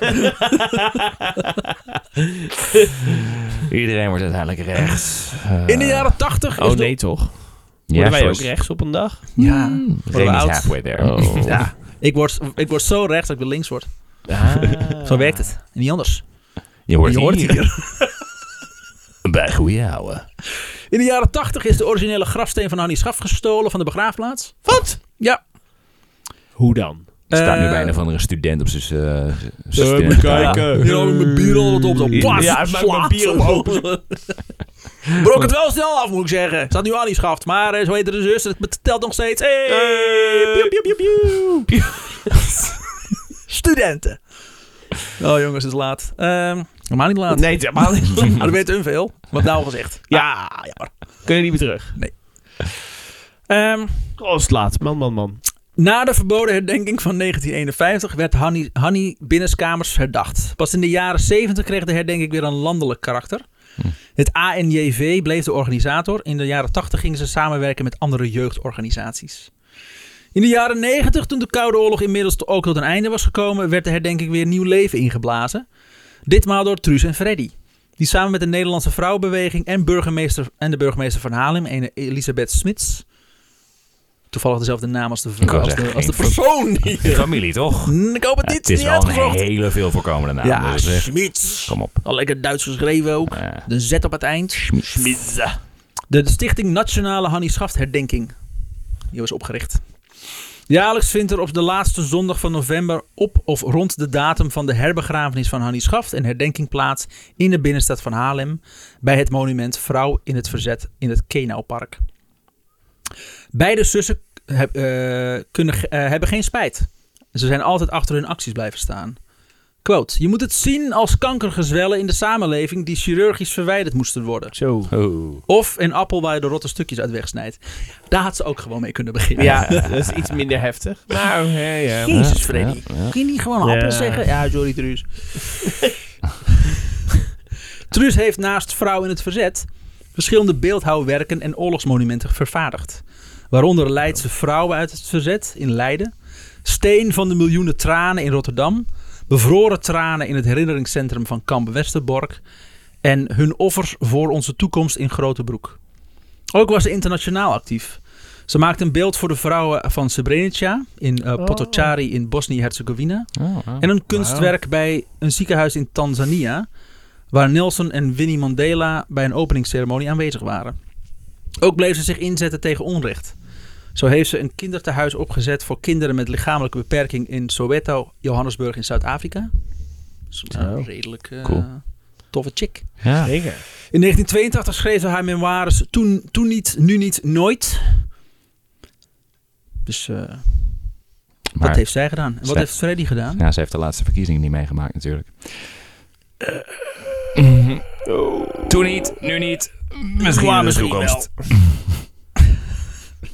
Iedereen wordt uiteindelijk rechts. Eh, In de jaren 80 is Oh nee toch? Ja, Worden wij ook rechts op een dag? Ja, oud. there. Oh. ja. Ik word, ik word zo rechts dat ik weer links word. Ah. Zo werkt het. En niet anders. Je hoort, Je hoort hier. Bij goeie ouwe. In de jaren 80 is de originele grafsteen van Hannie Schaf gestolen van de begraafplaats. Wat? Ja. Hoe dan? Er staat nu Eh, bij een of andere student op zijn uh, even kijken. Hier heb ik mijn bier al op. Zo, pas, Ja, ik maak mijn slaat bier open. Brok het wel snel af, moet ik zeggen. Staat nu Annie schaft, maar eh, zo heet de zus. Het telt nog steeds. Hey. Piu, piu, piu, piu. Studenten. Oh jongens, het is laat. Ehm normaal niet laat. Nee, het is helemaal niet. Maar dat weet hun veel. Wat nou gezegd. Ja, jammer. Kunnen niet meer terug. Ehm, Oh, het is laat. Man, man, man. Na de verboden herdenking van 1951 werd Hanni, Hanni binnenskamers herdacht. Pas in de jaren 70 kreeg de herdenking weer een landelijk karakter. Het ANJV bleef de organisator. In de jaren 80 gingen ze samenwerken met andere jeugdorganisaties. In de jaren 90, toen de Koude Oorlog inmiddels ook tot een einde was gekomen, werd de herdenking weer nieuw leven ingeblazen. Ditmaal door Truus en Freddy. Die samen met de Nederlandse Vrouwenbeweging en, burgemeester, en de burgemeester van Haarlem, Elisabeth Smits, toevallig dezelfde naam als de, als de, als de persoon hier. Familie, toch? Hm, Ik hoop het niet. het is niet wel een hele veel voorkomende naam. Ja, dus zeg, Schmitz. kom op. Al lekker Duits geschreven ook. De Z op het eind. Schmitz. De, Stichting Nationale Hannie Schaft Herdenking. Die was opgericht. Jaarlijks vindt er op de laatste zondag van november op of rond de datum van de herbegrafenis van Hannie Schaft een herdenking plaats in de binnenstad van Haarlem bij het monument Vrouw in het Verzet in het Kenaupark. Beide zussen heb- eh, kunnen, eh, hebben geen spijt. Ze zijn altijd achter hun acties blijven staan. Quote, je moet het zien als kankergezwellen in de samenleving die chirurgisch verwijderd moesten worden. Zo. Oh. Of een appel waar je de rotte stukjes uit wegsnijdt. Daar had ze ook gewoon mee kunnen beginnen. Ja, dat is iets minder heftig. Maar ja. Jezus, Freddy. ja, ja. Kun je niet gewoon Ja. appel zeggen? Ja, sorry, Truus. Truus heeft naast Vrouw in het Verzet verschillende beeldhouwwerken en oorlogsmonumenten vervaardigd. Waaronder Leidse vrouwen uit het verzet in Leiden, Steen van de miljoenen tranen in Rotterdam, Bevroren tranen in het herinneringscentrum van Kamp Westerbork en Hun offers voor onze toekomst in Grotebroek. Ook was ze internationaal actief. Ze maakte een beeld voor de vrouwen van Srebrenica in Oh. Potocari in Bosnië-Herzegovina. Oh, oh. En een kunstwerk bij een ziekenhuis in Tanzania, waar Nelson en Winnie Mandela bij een openingsceremonie aanwezig waren. Ook bleef ze zich inzetten tegen onrecht. Zo heeft ze een kindertehuis opgezet voor kinderen met lichamelijke beperking in Soweto, Johannesburg in Zuid-Afrika. Dus, nou, Zo. redelijk eh, Cool. toffe chick. Ja. Zeker. In 1982 schreef ze haar memoires Toen, toen niet, nu niet, nooit. Dus eh, Maar, dat heeft zij gedaan. En wat heeft Freddy gedaan? ja, ze heeft de laatste verkiezingen niet meegemaakt natuurlijk. Toen niet, nu niet. Misschien Ja, in de misschien toekomst.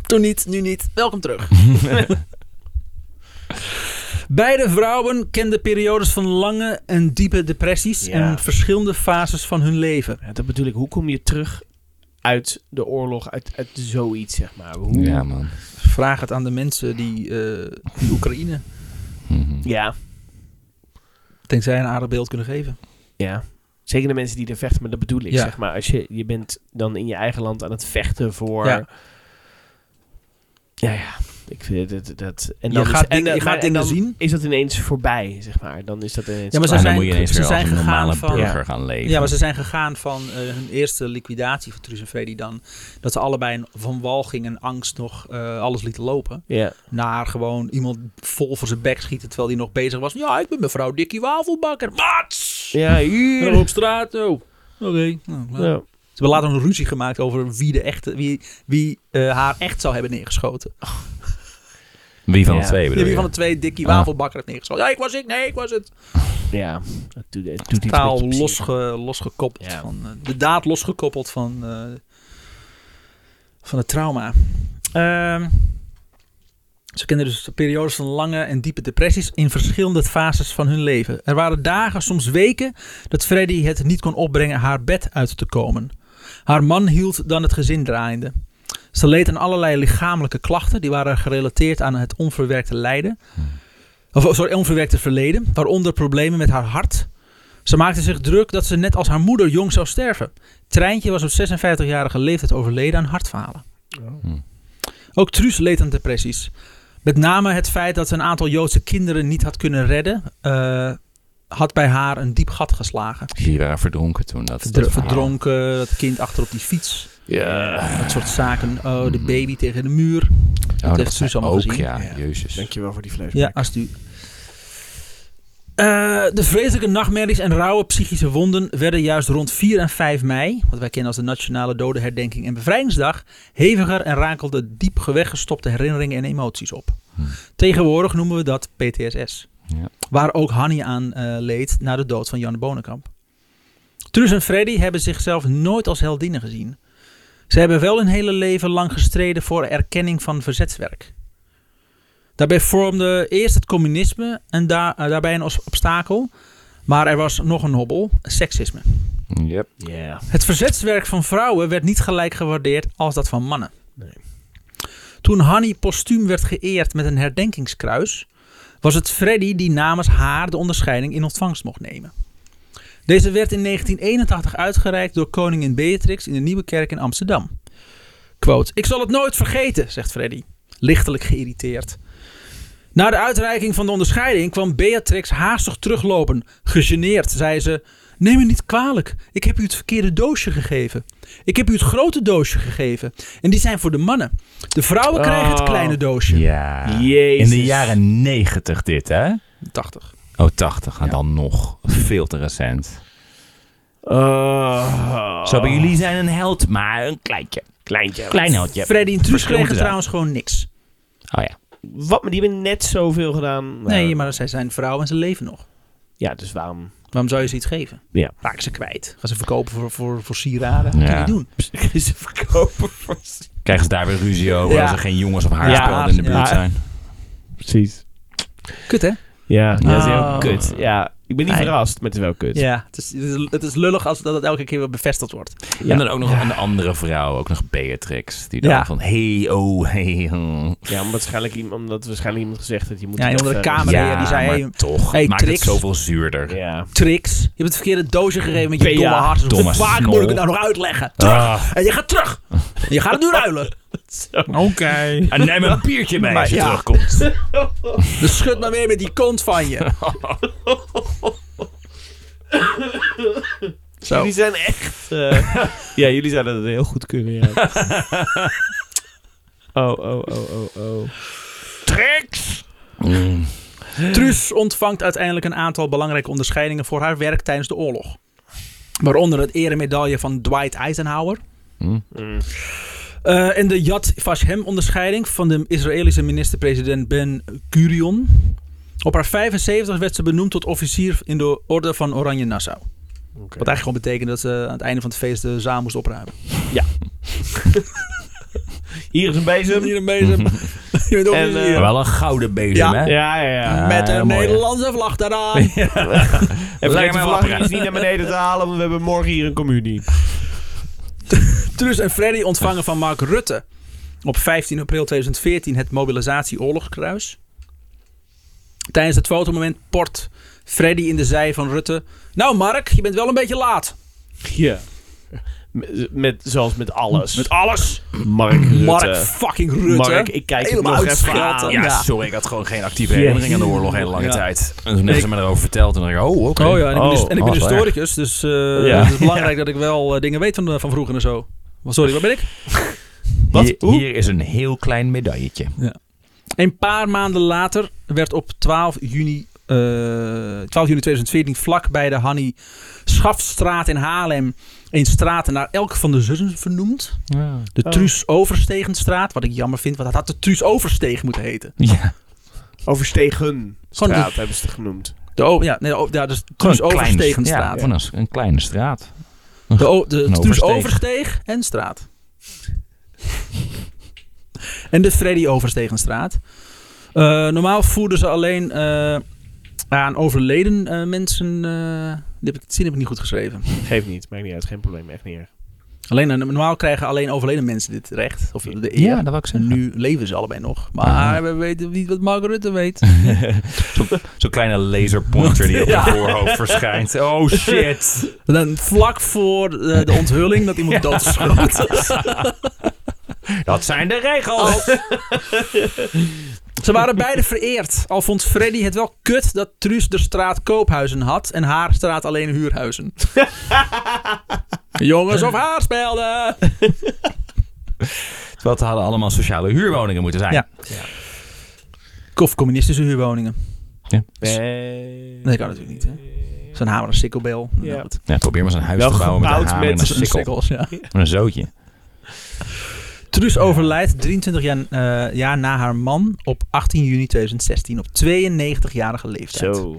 Toen niet, nu niet. Welkom terug. Beide vrouwen kenden periodes van lange en diepe depressies Ja. en verschillende fases van hun leven. Ja, dat bedoel ik. Hoe kom je terug uit de oorlog, uit, uit zoiets, zeg maar? Hoe, Ja, man. Vraag het aan de mensen die eh in Oekraïne, Mhm. ja, tenzij een aardig beeld kunnen geven. ja. Zeker de mensen die er vechten, maar dat bedoel ik, Ja. zeg maar. Als je, je bent dan in je eigen land aan het vechten voor... Ja. Ja, ja. Ik vind het, dat... En Je dan gaat is, en, dingen- je maar- gaat en dingen dan zien. is dat ineens voorbij, zeg maar. Dan is dat ineens... Ja, maar ze zijn- moet je ineens ze weer als zijn een gegaan normale van- burger gaan leven. Ja, maar ze zijn gegaan van eh, hun eerste liquidatie van Truus en Freddy dan. Dat ze allebei een- van walging en angst nog eh, alles lieten lopen. Ja. Naar gewoon iemand vol voor zijn bek schieten terwijl hij nog bezig was. Ja, ik ben mevrouw Dikkie Wafelbakker. Wat? Ja, hier. op straat. Oh, oké. Nou, klaar. Ja. Ze hebben later een ruzie gemaakt over wie, de echte, wie, wie eh, haar echt zou hebben neergeschoten. Wie van de twee Ja, bedoel wie je? van de twee Dikkie Ah. Wafelbakker heeft neergeschoten. Ja, ik was ik. Nee, ik was het. Ja. Doet, het doet iets met Taal je psyche. losge, losgekoppeld. Ja. Van, eh, de daad losgekoppeld van, eh, van het trauma. Ehm, ze kenden dus periodes van lange en diepe depressies in verschillende fases van hun leven. Er waren dagen, soms weken, dat Freddy het niet kon opbrengen haar bed uit te komen. Haar man hield dan het gezin draaiende. Ze leed aan allerlei lichamelijke klachten, die waren gerelateerd aan het onverwerkte lijden. Of, sorry, onverwerkte verleden, waaronder problemen met haar hart, ze maakte zich druk dat ze net als haar moeder jong zou sterven. Treintje was op 56-jarige leeftijd overleden aan hartfalen. Hm. Ook Truus leed aan depressies. Met name het feit dat ze een aantal Joodse kinderen niet had kunnen redden, eh, had bij haar een diep gat geslagen. Die waren verdronken toen. Dat, Verdr- dat verdronken, dat kind achter op die fiets, Ja. dat soort zaken. Oh, de Mhm. baby tegen de muur. Oh, dat heeft allemaal ook, gezien. ja. Ja. Jezus. Dankjewel voor die flashback. Ja, als Eh, de vreselijke nachtmerries en rauwe psychische wonden werden juist rond 4 en 5 mei, wat wij kennen als de Nationale Dodenherdenking en Bevrijdingsdag, heviger en rakelden diep weggestopte herinneringen en emoties op. Hmm. Tegenwoordig noemen we dat PTSS, Ja. waar ook Hanni aan eh, leed na de dood van Jan Bonenkamp. Truus en Freddy hebben zichzelf nooit als heldinnen gezien. Ze hebben wel hun hele leven lang gestreden voor erkenning van verzetswerk. Daarbij vormde eerst het communisme en daar, eh, daarbij een obstakel. Maar er was nog een hobbel, seksisme. Yep. Ja. Het verzetswerk van vrouwen werd niet gelijk gewaardeerd als dat van mannen. Nee. Toen Hanni postuum werd geëerd met een herdenkingskruis, was het Freddy die namens haar de onderscheiding in ontvangst mocht nemen. Deze werd in 1981 uitgereikt door koningin Beatrix in de Nieuwe Kerk in Amsterdam. Quote, ik zal het nooit vergeten, zegt Freddy. lichtelijk geïrriteerd. Na de uitreiking van de onderscheiding kwam Beatrix haastig teruglopen. Gegeneerd zei ze: Neem me niet kwalijk, ik heb u het verkeerde doosje gegeven. Ik heb u het grote doosje gegeven. En die zijn voor de mannen. De vrouwen krijgen het Oh. kleine doosje. Ja. Jezus. In de jaren 90 dit, hè? 80. Oh, 80. En dan nog veel te recent. Oh. Zo bij jullie zijn een held, maar een kleintje. Kleintje. Klein heldje. Freddy en Truus kregen trouwens gewoon niks. Oh ja. Wat, maar die hebben net zoveel gedaan. Nee, Nou, maar zij zijn vrouwen en ze leven nog. Ja, dus waarom... Waarom zou je ze iets geven? Ja. Raak ze kwijt. Gaan ze verkopen voor, voor, voor sieraden? Dat Ja. kan je niet doen. Ze verkopen voor... Krijgen ze daar weer ruzie over Ja. als er geen jongens of haarspelden in de buurt ja. zijn. Precies. Kut, hè? Ja, ja dat is heel Oh. kut. Ja, ik ben niet verrast met wel kut. Ja, het is, het is, het is lullig als dat het elke keer weer bevestigd wordt. En dan ook nog een andere vrouw, ook nog Beatrix. Die dan Ja. van, hey, oh, hey. oh. Ja, omdat waarschijnlijk, iemand- omdat waarschijnlijk iemand gezegd heeft, je moet... Ja, onder de kamer. Ja, die zei, maar hey, toch. hey, maakt het zoveel zuurder. Ja. Trix. Je hebt het verkeerde doosje gegeven met je Bea, domme hart. domme Hoe vaak moet ik het nou nog uitleggen? Terug. Ah. En je gaat terug. En je gaat het nu ruilen. Oké. En neem een biertje mee Maar als je ja. terugkomt. Dus schud maar weer met die kont van je. Zo. Jullie zijn echt... eh, ja, jullie zouden het heel goed kunnen, ja. oh, oh, oh, oh, oh. Trix. Mm. Truus ontvangt uiteindelijk een aantal belangrijke onderscheidingen voor haar werk tijdens de oorlog. Waaronder het eremedaille van Dwight Eisenhower. Mm. Mm. Eh, en de Yad Vashem onderscheiding van de Israëlische minister-president Ben Gurion. Op haar 75 werd ze benoemd tot officier in de orde van Oranje Nassau. Oké. Wat eigenlijk gewoon betekent dat ze aan het einde van het feest de zaal moest opruimen. Hier is een bezem. Hier een bezem. Je bent En, eh, Wel een gouden bezem, Ja. hè? Ja, ja, ja. Met Ja, een hè? Nederlandse vlag daaraan. En vergeet de maar vlag niet naar beneden te halen, want we hebben morgen hier een communie. Truus en Freddy ontvangen van Mark Rutte op 15 april 2014 het mobilisatie-oorlogskruis. Tijdens het fotomoment port Freddy in de zij van Rutte. Nou Mark, je bent wel een beetje laat. Ja. Met, met- zoals met alles. Met alles. Mark Rutte. Mark fucking Rutte. Mark, ik kijk het Helemaal nog even aan. Ja, Ja. sorry, ik had gewoon geen actieve herinnering aan de oorlog hele lange Ja. tijd. En toen hebben ze me erover verteld en dan dacht ik, oh, oké. Oh ja, en ik ben, dus- Oh, en ik ben oh, wel historicus, dus eh, Ja. het is belangrijk dat ik wel eh, dingen weet van, van vroeger en zo. Sorry, waar ben ik? Wat? Hier, Hoe? hier is een heel klein medailletje. Een paar maanden later werd op 12 juni, eh 12 juni 2014 vlak bij de Hannie Schafstraat in Haarlem een straat naar elk van de zussen vernoemd. De Oh. Truus Overstegenstraat, wat ik jammer vind, want dat had de Truus Oversteeg moeten heten. Ja, Overstegen Gewoon straat hebben ze het genoemd. De, ja, nee, de, ja, dus Truus Overstegenstraat. Ja, gewoon een, een kleine straat. De, de Een Truus oversteeg. Oversteeg en straat. en de Freddy Overstegenstraat. Eh normaal voerden ze alleen aan overleden eh, mensen. eh die heb ik, die zin heb ik niet goed geschreven. Geef niet, maakt niet uit, geen probleem, echt niet erg. Alleen, eh, normaal krijgen alleen overleden mensen dit recht. Of de eer. Ja, dat wil ik En zeggen. nu leven ze allebei nog. Maar Ah. we weten niet wat Mark Rutte weet. Zo'n kleine laserpointer die op Ja. je voorhoofd verschijnt. Oh shit. Dan vlak voor de onthulling dat iemand doodschoot. Dat zijn de regels. Ze waren beide vereerd. Al vond Freddy het wel kut dat Truus de straat Koophuizen had en haar straat alleen Huurhuizen. Jongens of haarspelden. Terwijl het hadden allemaal sociale huurwoningen moeten zijn. Ja. Of communistische huurwoningen. Nee. Nee, kan natuurlijk niet, hè? Zo'n hamer en sikkelbel. Ja. Ja, probeer maar eens een huis Wel te bouwen met een hamer en een sikkel. Ja. Met een zootje. Truus overlijdt 23 jaar, eh, jaar na haar man op 18 juni 2016 op 92-jarige leeftijd. Zo.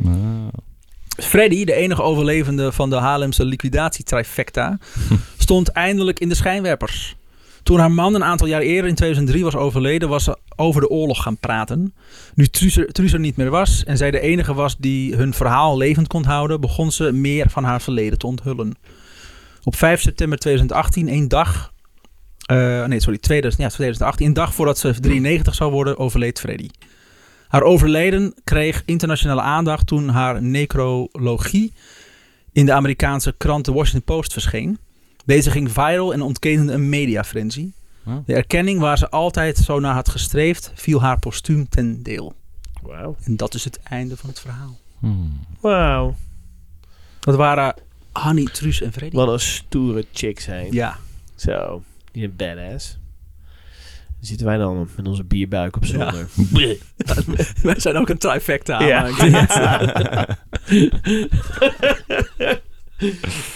Freddy, de enige overlevende van de Haarlemse liquidatie-trifecta, stond eindelijk in de schijnwerpers. Toen haar man een aantal jaar eerder in 2003 was overleden, was ze over de oorlog gaan praten. Nu Truus er, Truus er niet meer was en zij de enige was die hun verhaal levend kon houden, begon ze meer van haar verleden te onthullen. Op 5 september 2018, één dag. Eh, nee, sorry, 2000, ja, 2018, een dag voordat ze 93 zou worden, overleed Freddy. Haar overlijden kreeg internationale aandacht toen haar necrologie in de Amerikaanse krant The Washington Post verscheen. Deze ging viral en ontkende een mediafrenzy. De erkenning waar ze altijd zo naar had gestreefd, viel haar postuum ten deel. Wauw. En dat is het einde van het verhaal. Hmm. Wauw. Dat waren Hanny, Truus en Freddy. Wat een stoere chick zijn. Ja. Zo. Die zijn badass. Dan zitten wij dan met onze bierbuik op zolder. Wij zijn ook een trifecta. Ja.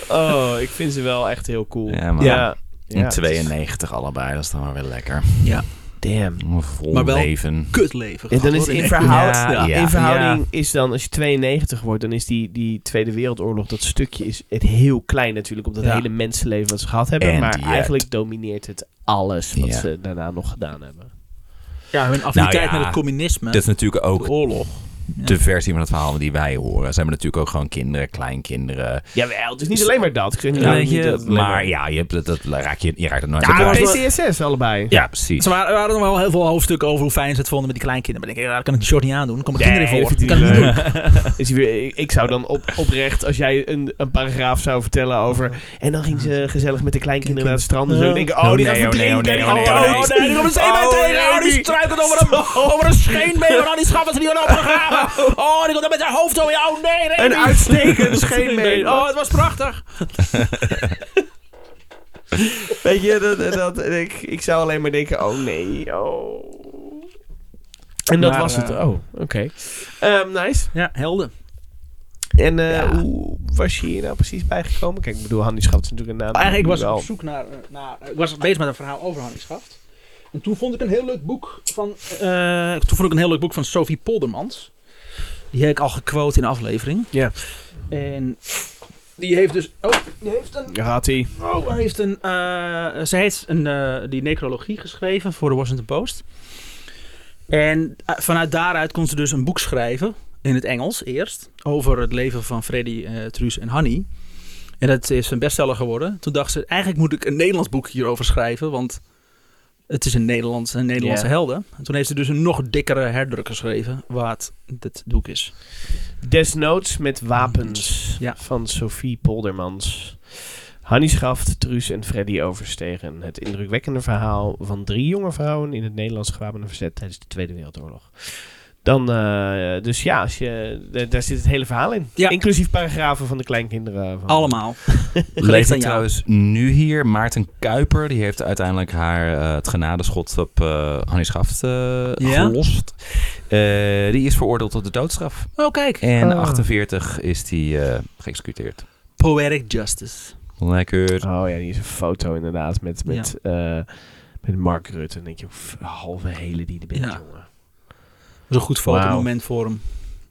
oh, ik vind ze wel echt heel cool. Ja, maar ja. in Ja, 92 allebei, dat is dan wel weer lekker. Damn. Vol Maar wel- leven. Kutleven. En dan is in, hoor. verhoud, Ja, ja. in verhouding is dan, als je 92 wordt, dan is die, die Tweede Wereldoorlog, dat stukje is het heel klein natuurlijk op dat Ja. hele mensenleven wat ze gehad hebben. En maar yet. eigenlijk domineert het alles wat Ja. ze daarna nog gedaan hebben. Ja, hun affiniteit Nou ja, met het communisme. Dat is natuurlijk ook de oorlog. De versie van het verhaal die wij horen. Ze hebben natuurlijk ook gewoon kinderen, kleinkinderen. Jawel, het is niet alleen maar dat. Ik Ja, weet je, het maar ja, je, hebt, dat, dat raak je, je raakt het nooit Ja, uit. PCSS allebei. Ja, precies. Er waren, er waren nog wel heel veel hoofdstukken over hoe fijn ze het vonden met die kleinkinderen. Maar ik denk, ja, daar kan ik die short niet aandoen. Dan komen Nee, kinderen voor. kan ik niet. Is weer, ik, ik zou dan op, oprecht, als jij een, een paragraaf zou vertellen over... En dan ging ze gezellig met de kleinkinderen naar het strand. En zo Ja. denk ik, oh, die Oh, gaat nee, oh, nee, verdrinken. oh, nee, die oh, nee, oh, oh, nee, die komt een Oh, tegen. Oh, die die struikelt over een, Over een scheenbeen, maar die schaffen ze niet aan opgegraven. Oh, die komt dan met zijn hoofd zo. Ja, oh nee, nee. Een nee. uitstekend scheenbeen. Oh, het was prachtig. Weet je, dat, dat, ik, ik zou alleen maar denken, oh nee, oh. En dat Maar, was het. eh, Oh, oké. Ehm, nice. Ja, helden. En eh, Ja. hoe was je hier nou precies bijgekomen? Kijk, ik bedoel, Hannie Schaft is natuurlijk een naam. Eigenlijk was ik op zoek naar, eh, naar... Ik was bezig met een verhaal over Hannie Schaft. En toen vond ik een heel leuk boek van... toen vond ik een heel leuk boek van Sophie Poldermans. Die heb ik al gequote in de aflevering. Ja. En die heeft dus... Oh, die heeft een... Daar gaat hij. Oh, hij heeft een... eh ze heeft een, eh, die necrologie geschreven voor de Washington Post. En eh, vanuit daaruit kon ze dus een boek schrijven. In het Engels eerst. Over het leven van Freddy, Truus en Hanny. En dat is een bestseller geworden. Toen dacht ze, eigenlijk moet ik een Nederlands boek hierover schrijven. Want het is een Nederlandse, een Nederlandse helden. En toen heeft ze dus een nog dikkere herdruk geschreven. Wat dit boek is. Desnoods met wapens Ja. van Sophie Poldermans. Hannie Schaft, Truus en Freddy overstegen. Het indrukwekkende verhaal van drie jonge vrouwen in het Nederlands gewapende verzet tijdens de Tweede Wereldoorlog. Dan, eh, dus ja, als je, da- daar zit het hele verhaal in. Ja. Inclusief paragrafen van de kleinkinderen. Van, Allemaal. Leeft trouwens nu hier Maarten Kuiper. Die heeft uiteindelijk haar eh, het genadeschot op eh Hannie Schaft Ja? gelost. Eh, die is veroordeeld tot de doodstraf. Oh, kijk. En Ah. 48 is die eh, geëxecuteerd. Poetic justice. Lekker. Oh ja, die is een foto inderdaad met, met, eh, met Mark Rutte. Dan denk je, "Pff, halve hele die er bent, Ja. jongen. Dat is een goed fotomoment voor hem.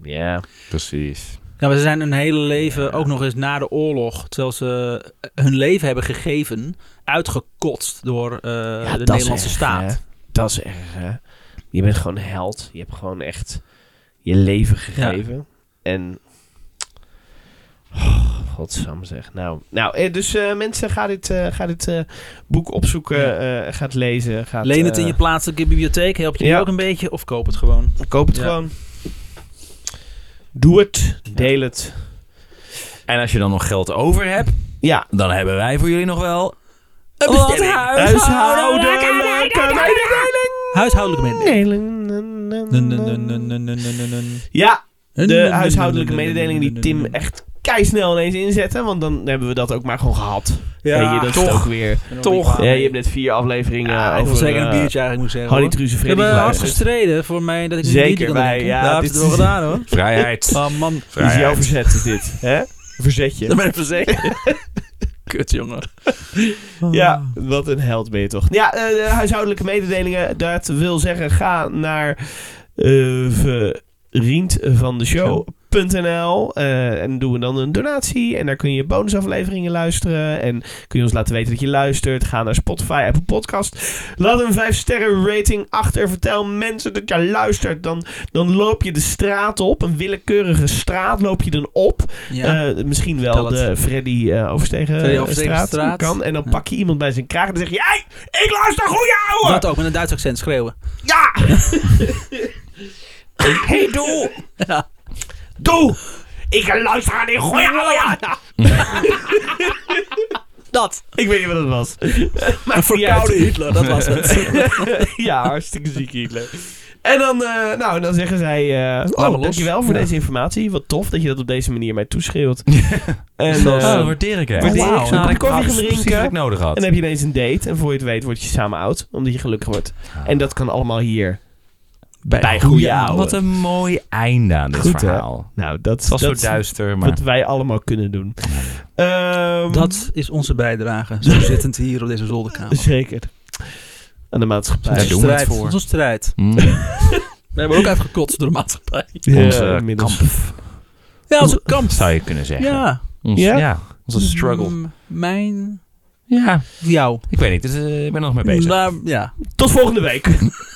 Ja. Precies. Maar ze zijn hun hele leven, ook nog eens na de oorlog, terwijl ze hun leven hebben gegeven, uitgekotst door eh, de Nederlandse erg, staat. hè? Dat is erg, hè? Je bent gewoon held. Je hebt gewoon echt je leven gegeven. En... Oh, Godsam zeg. Nou, nou eh, dus eh, mensen, ga dit, eh, ga dit eh, boek opzoeken. eh ga het lezen. Ga Leen het in je plaatselijke bibliotheek, helpt je ja. ook een beetje, of koop het gewoon. Koop het Ja. gewoon. Doe het. Deel het. En als je dan nog geld over hebt, Ja. dan hebben wij voor jullie nog wel Een wat. Huishoudelijke Huishoudelijke mededeling. mededeling. Ja, de huishoudelijke mededelingen die Tim echt keisnel ineens inzetten. Want dan hebben we dat ook maar gewoon gehad. Ja, je, dat is toch. ook weer... Toch. Ja, je hebt net vier afleveringen Ja, ik over... wil zeker een eh, biertje eigenlijk moet zeggen. Harry We Freddy hebben hard gestreden voor mij dat ik een Zeker biertje kan wij, drinken. ja, Daar heb je dit het wel is- gedaan hoor. vrijheid. Ah man, is jouw verzet, is dit. Hè? Verzetje. dat ben ik verzekerd. Kut jongen. Ja, wat een held ben je toch. Ja, eh, de huishoudelijke mededelingen. Dat wil zeggen, ga naar eh vriend van de show.nl eh, en doen we dan een donatie en daar kun je bonusafleveringen luisteren en kun je ons laten weten dat je luistert. Ga naar Spotify, Apple Podcast. Laat een 5 sterren rating achter. Vertel mensen dat je luistert. Dan, dan loop je de straat op, een willekeurige straat loop je dan op. Ja. Eh, misschien wel Vertel de het. Freddy eh Overstegen Freddy straat kan. En dan Ja. pak je iemand bij zijn kraag en dan zeg je... Hey, ik luister goeie ouwe! Dat ook, met een Duits accent schreeuwen. Ja! hey, doe! Ja. Doe! Ik luister aan die goeie ouwe! Ja. Dat. Ik weet niet wat het was. Een verkoude Hitler, dat was het. ja, hartstikke ziek Hitler. En dan, eh, nou, dan zeggen zij... eh maar oh, los. dankjewel voor Ja. deze informatie. Wat tof dat je dat op deze manier mij toeschreeuwt. en, Oh, eh, waardeer ik echt. waardeer ik. Nou, ik koffie gaan drinken. ik nodig had. en dan heb je ineens een date. En voor je het weet word je samen oud. Omdat je gelukkig wordt. En dat kan allemaal hier. Bij goede ouwe. Wat een mooi einde aan dit Goed, hè? verhaal. Nou, dat, Het was dat zo duister, maar... wat wij allemaal kunnen doen. Ehm, Dat is onze bijdrage. Zo zittend hier op deze zolderkamer. Zeker. Aan de maatschappij. Daar doen we het voor. Onze strijd. Mm. We hebben ook uitgekotst door de maatschappij. Ja, Onze kamp, Ja, onze kamp. zou je kunnen zeggen. Ja. Ons, Ja? ja? onze struggle. Mijn. Ja, Jou. ik weet niet. Dus, eh, ik ben er nog mee bezig. Nou, ja. Tot volgende week.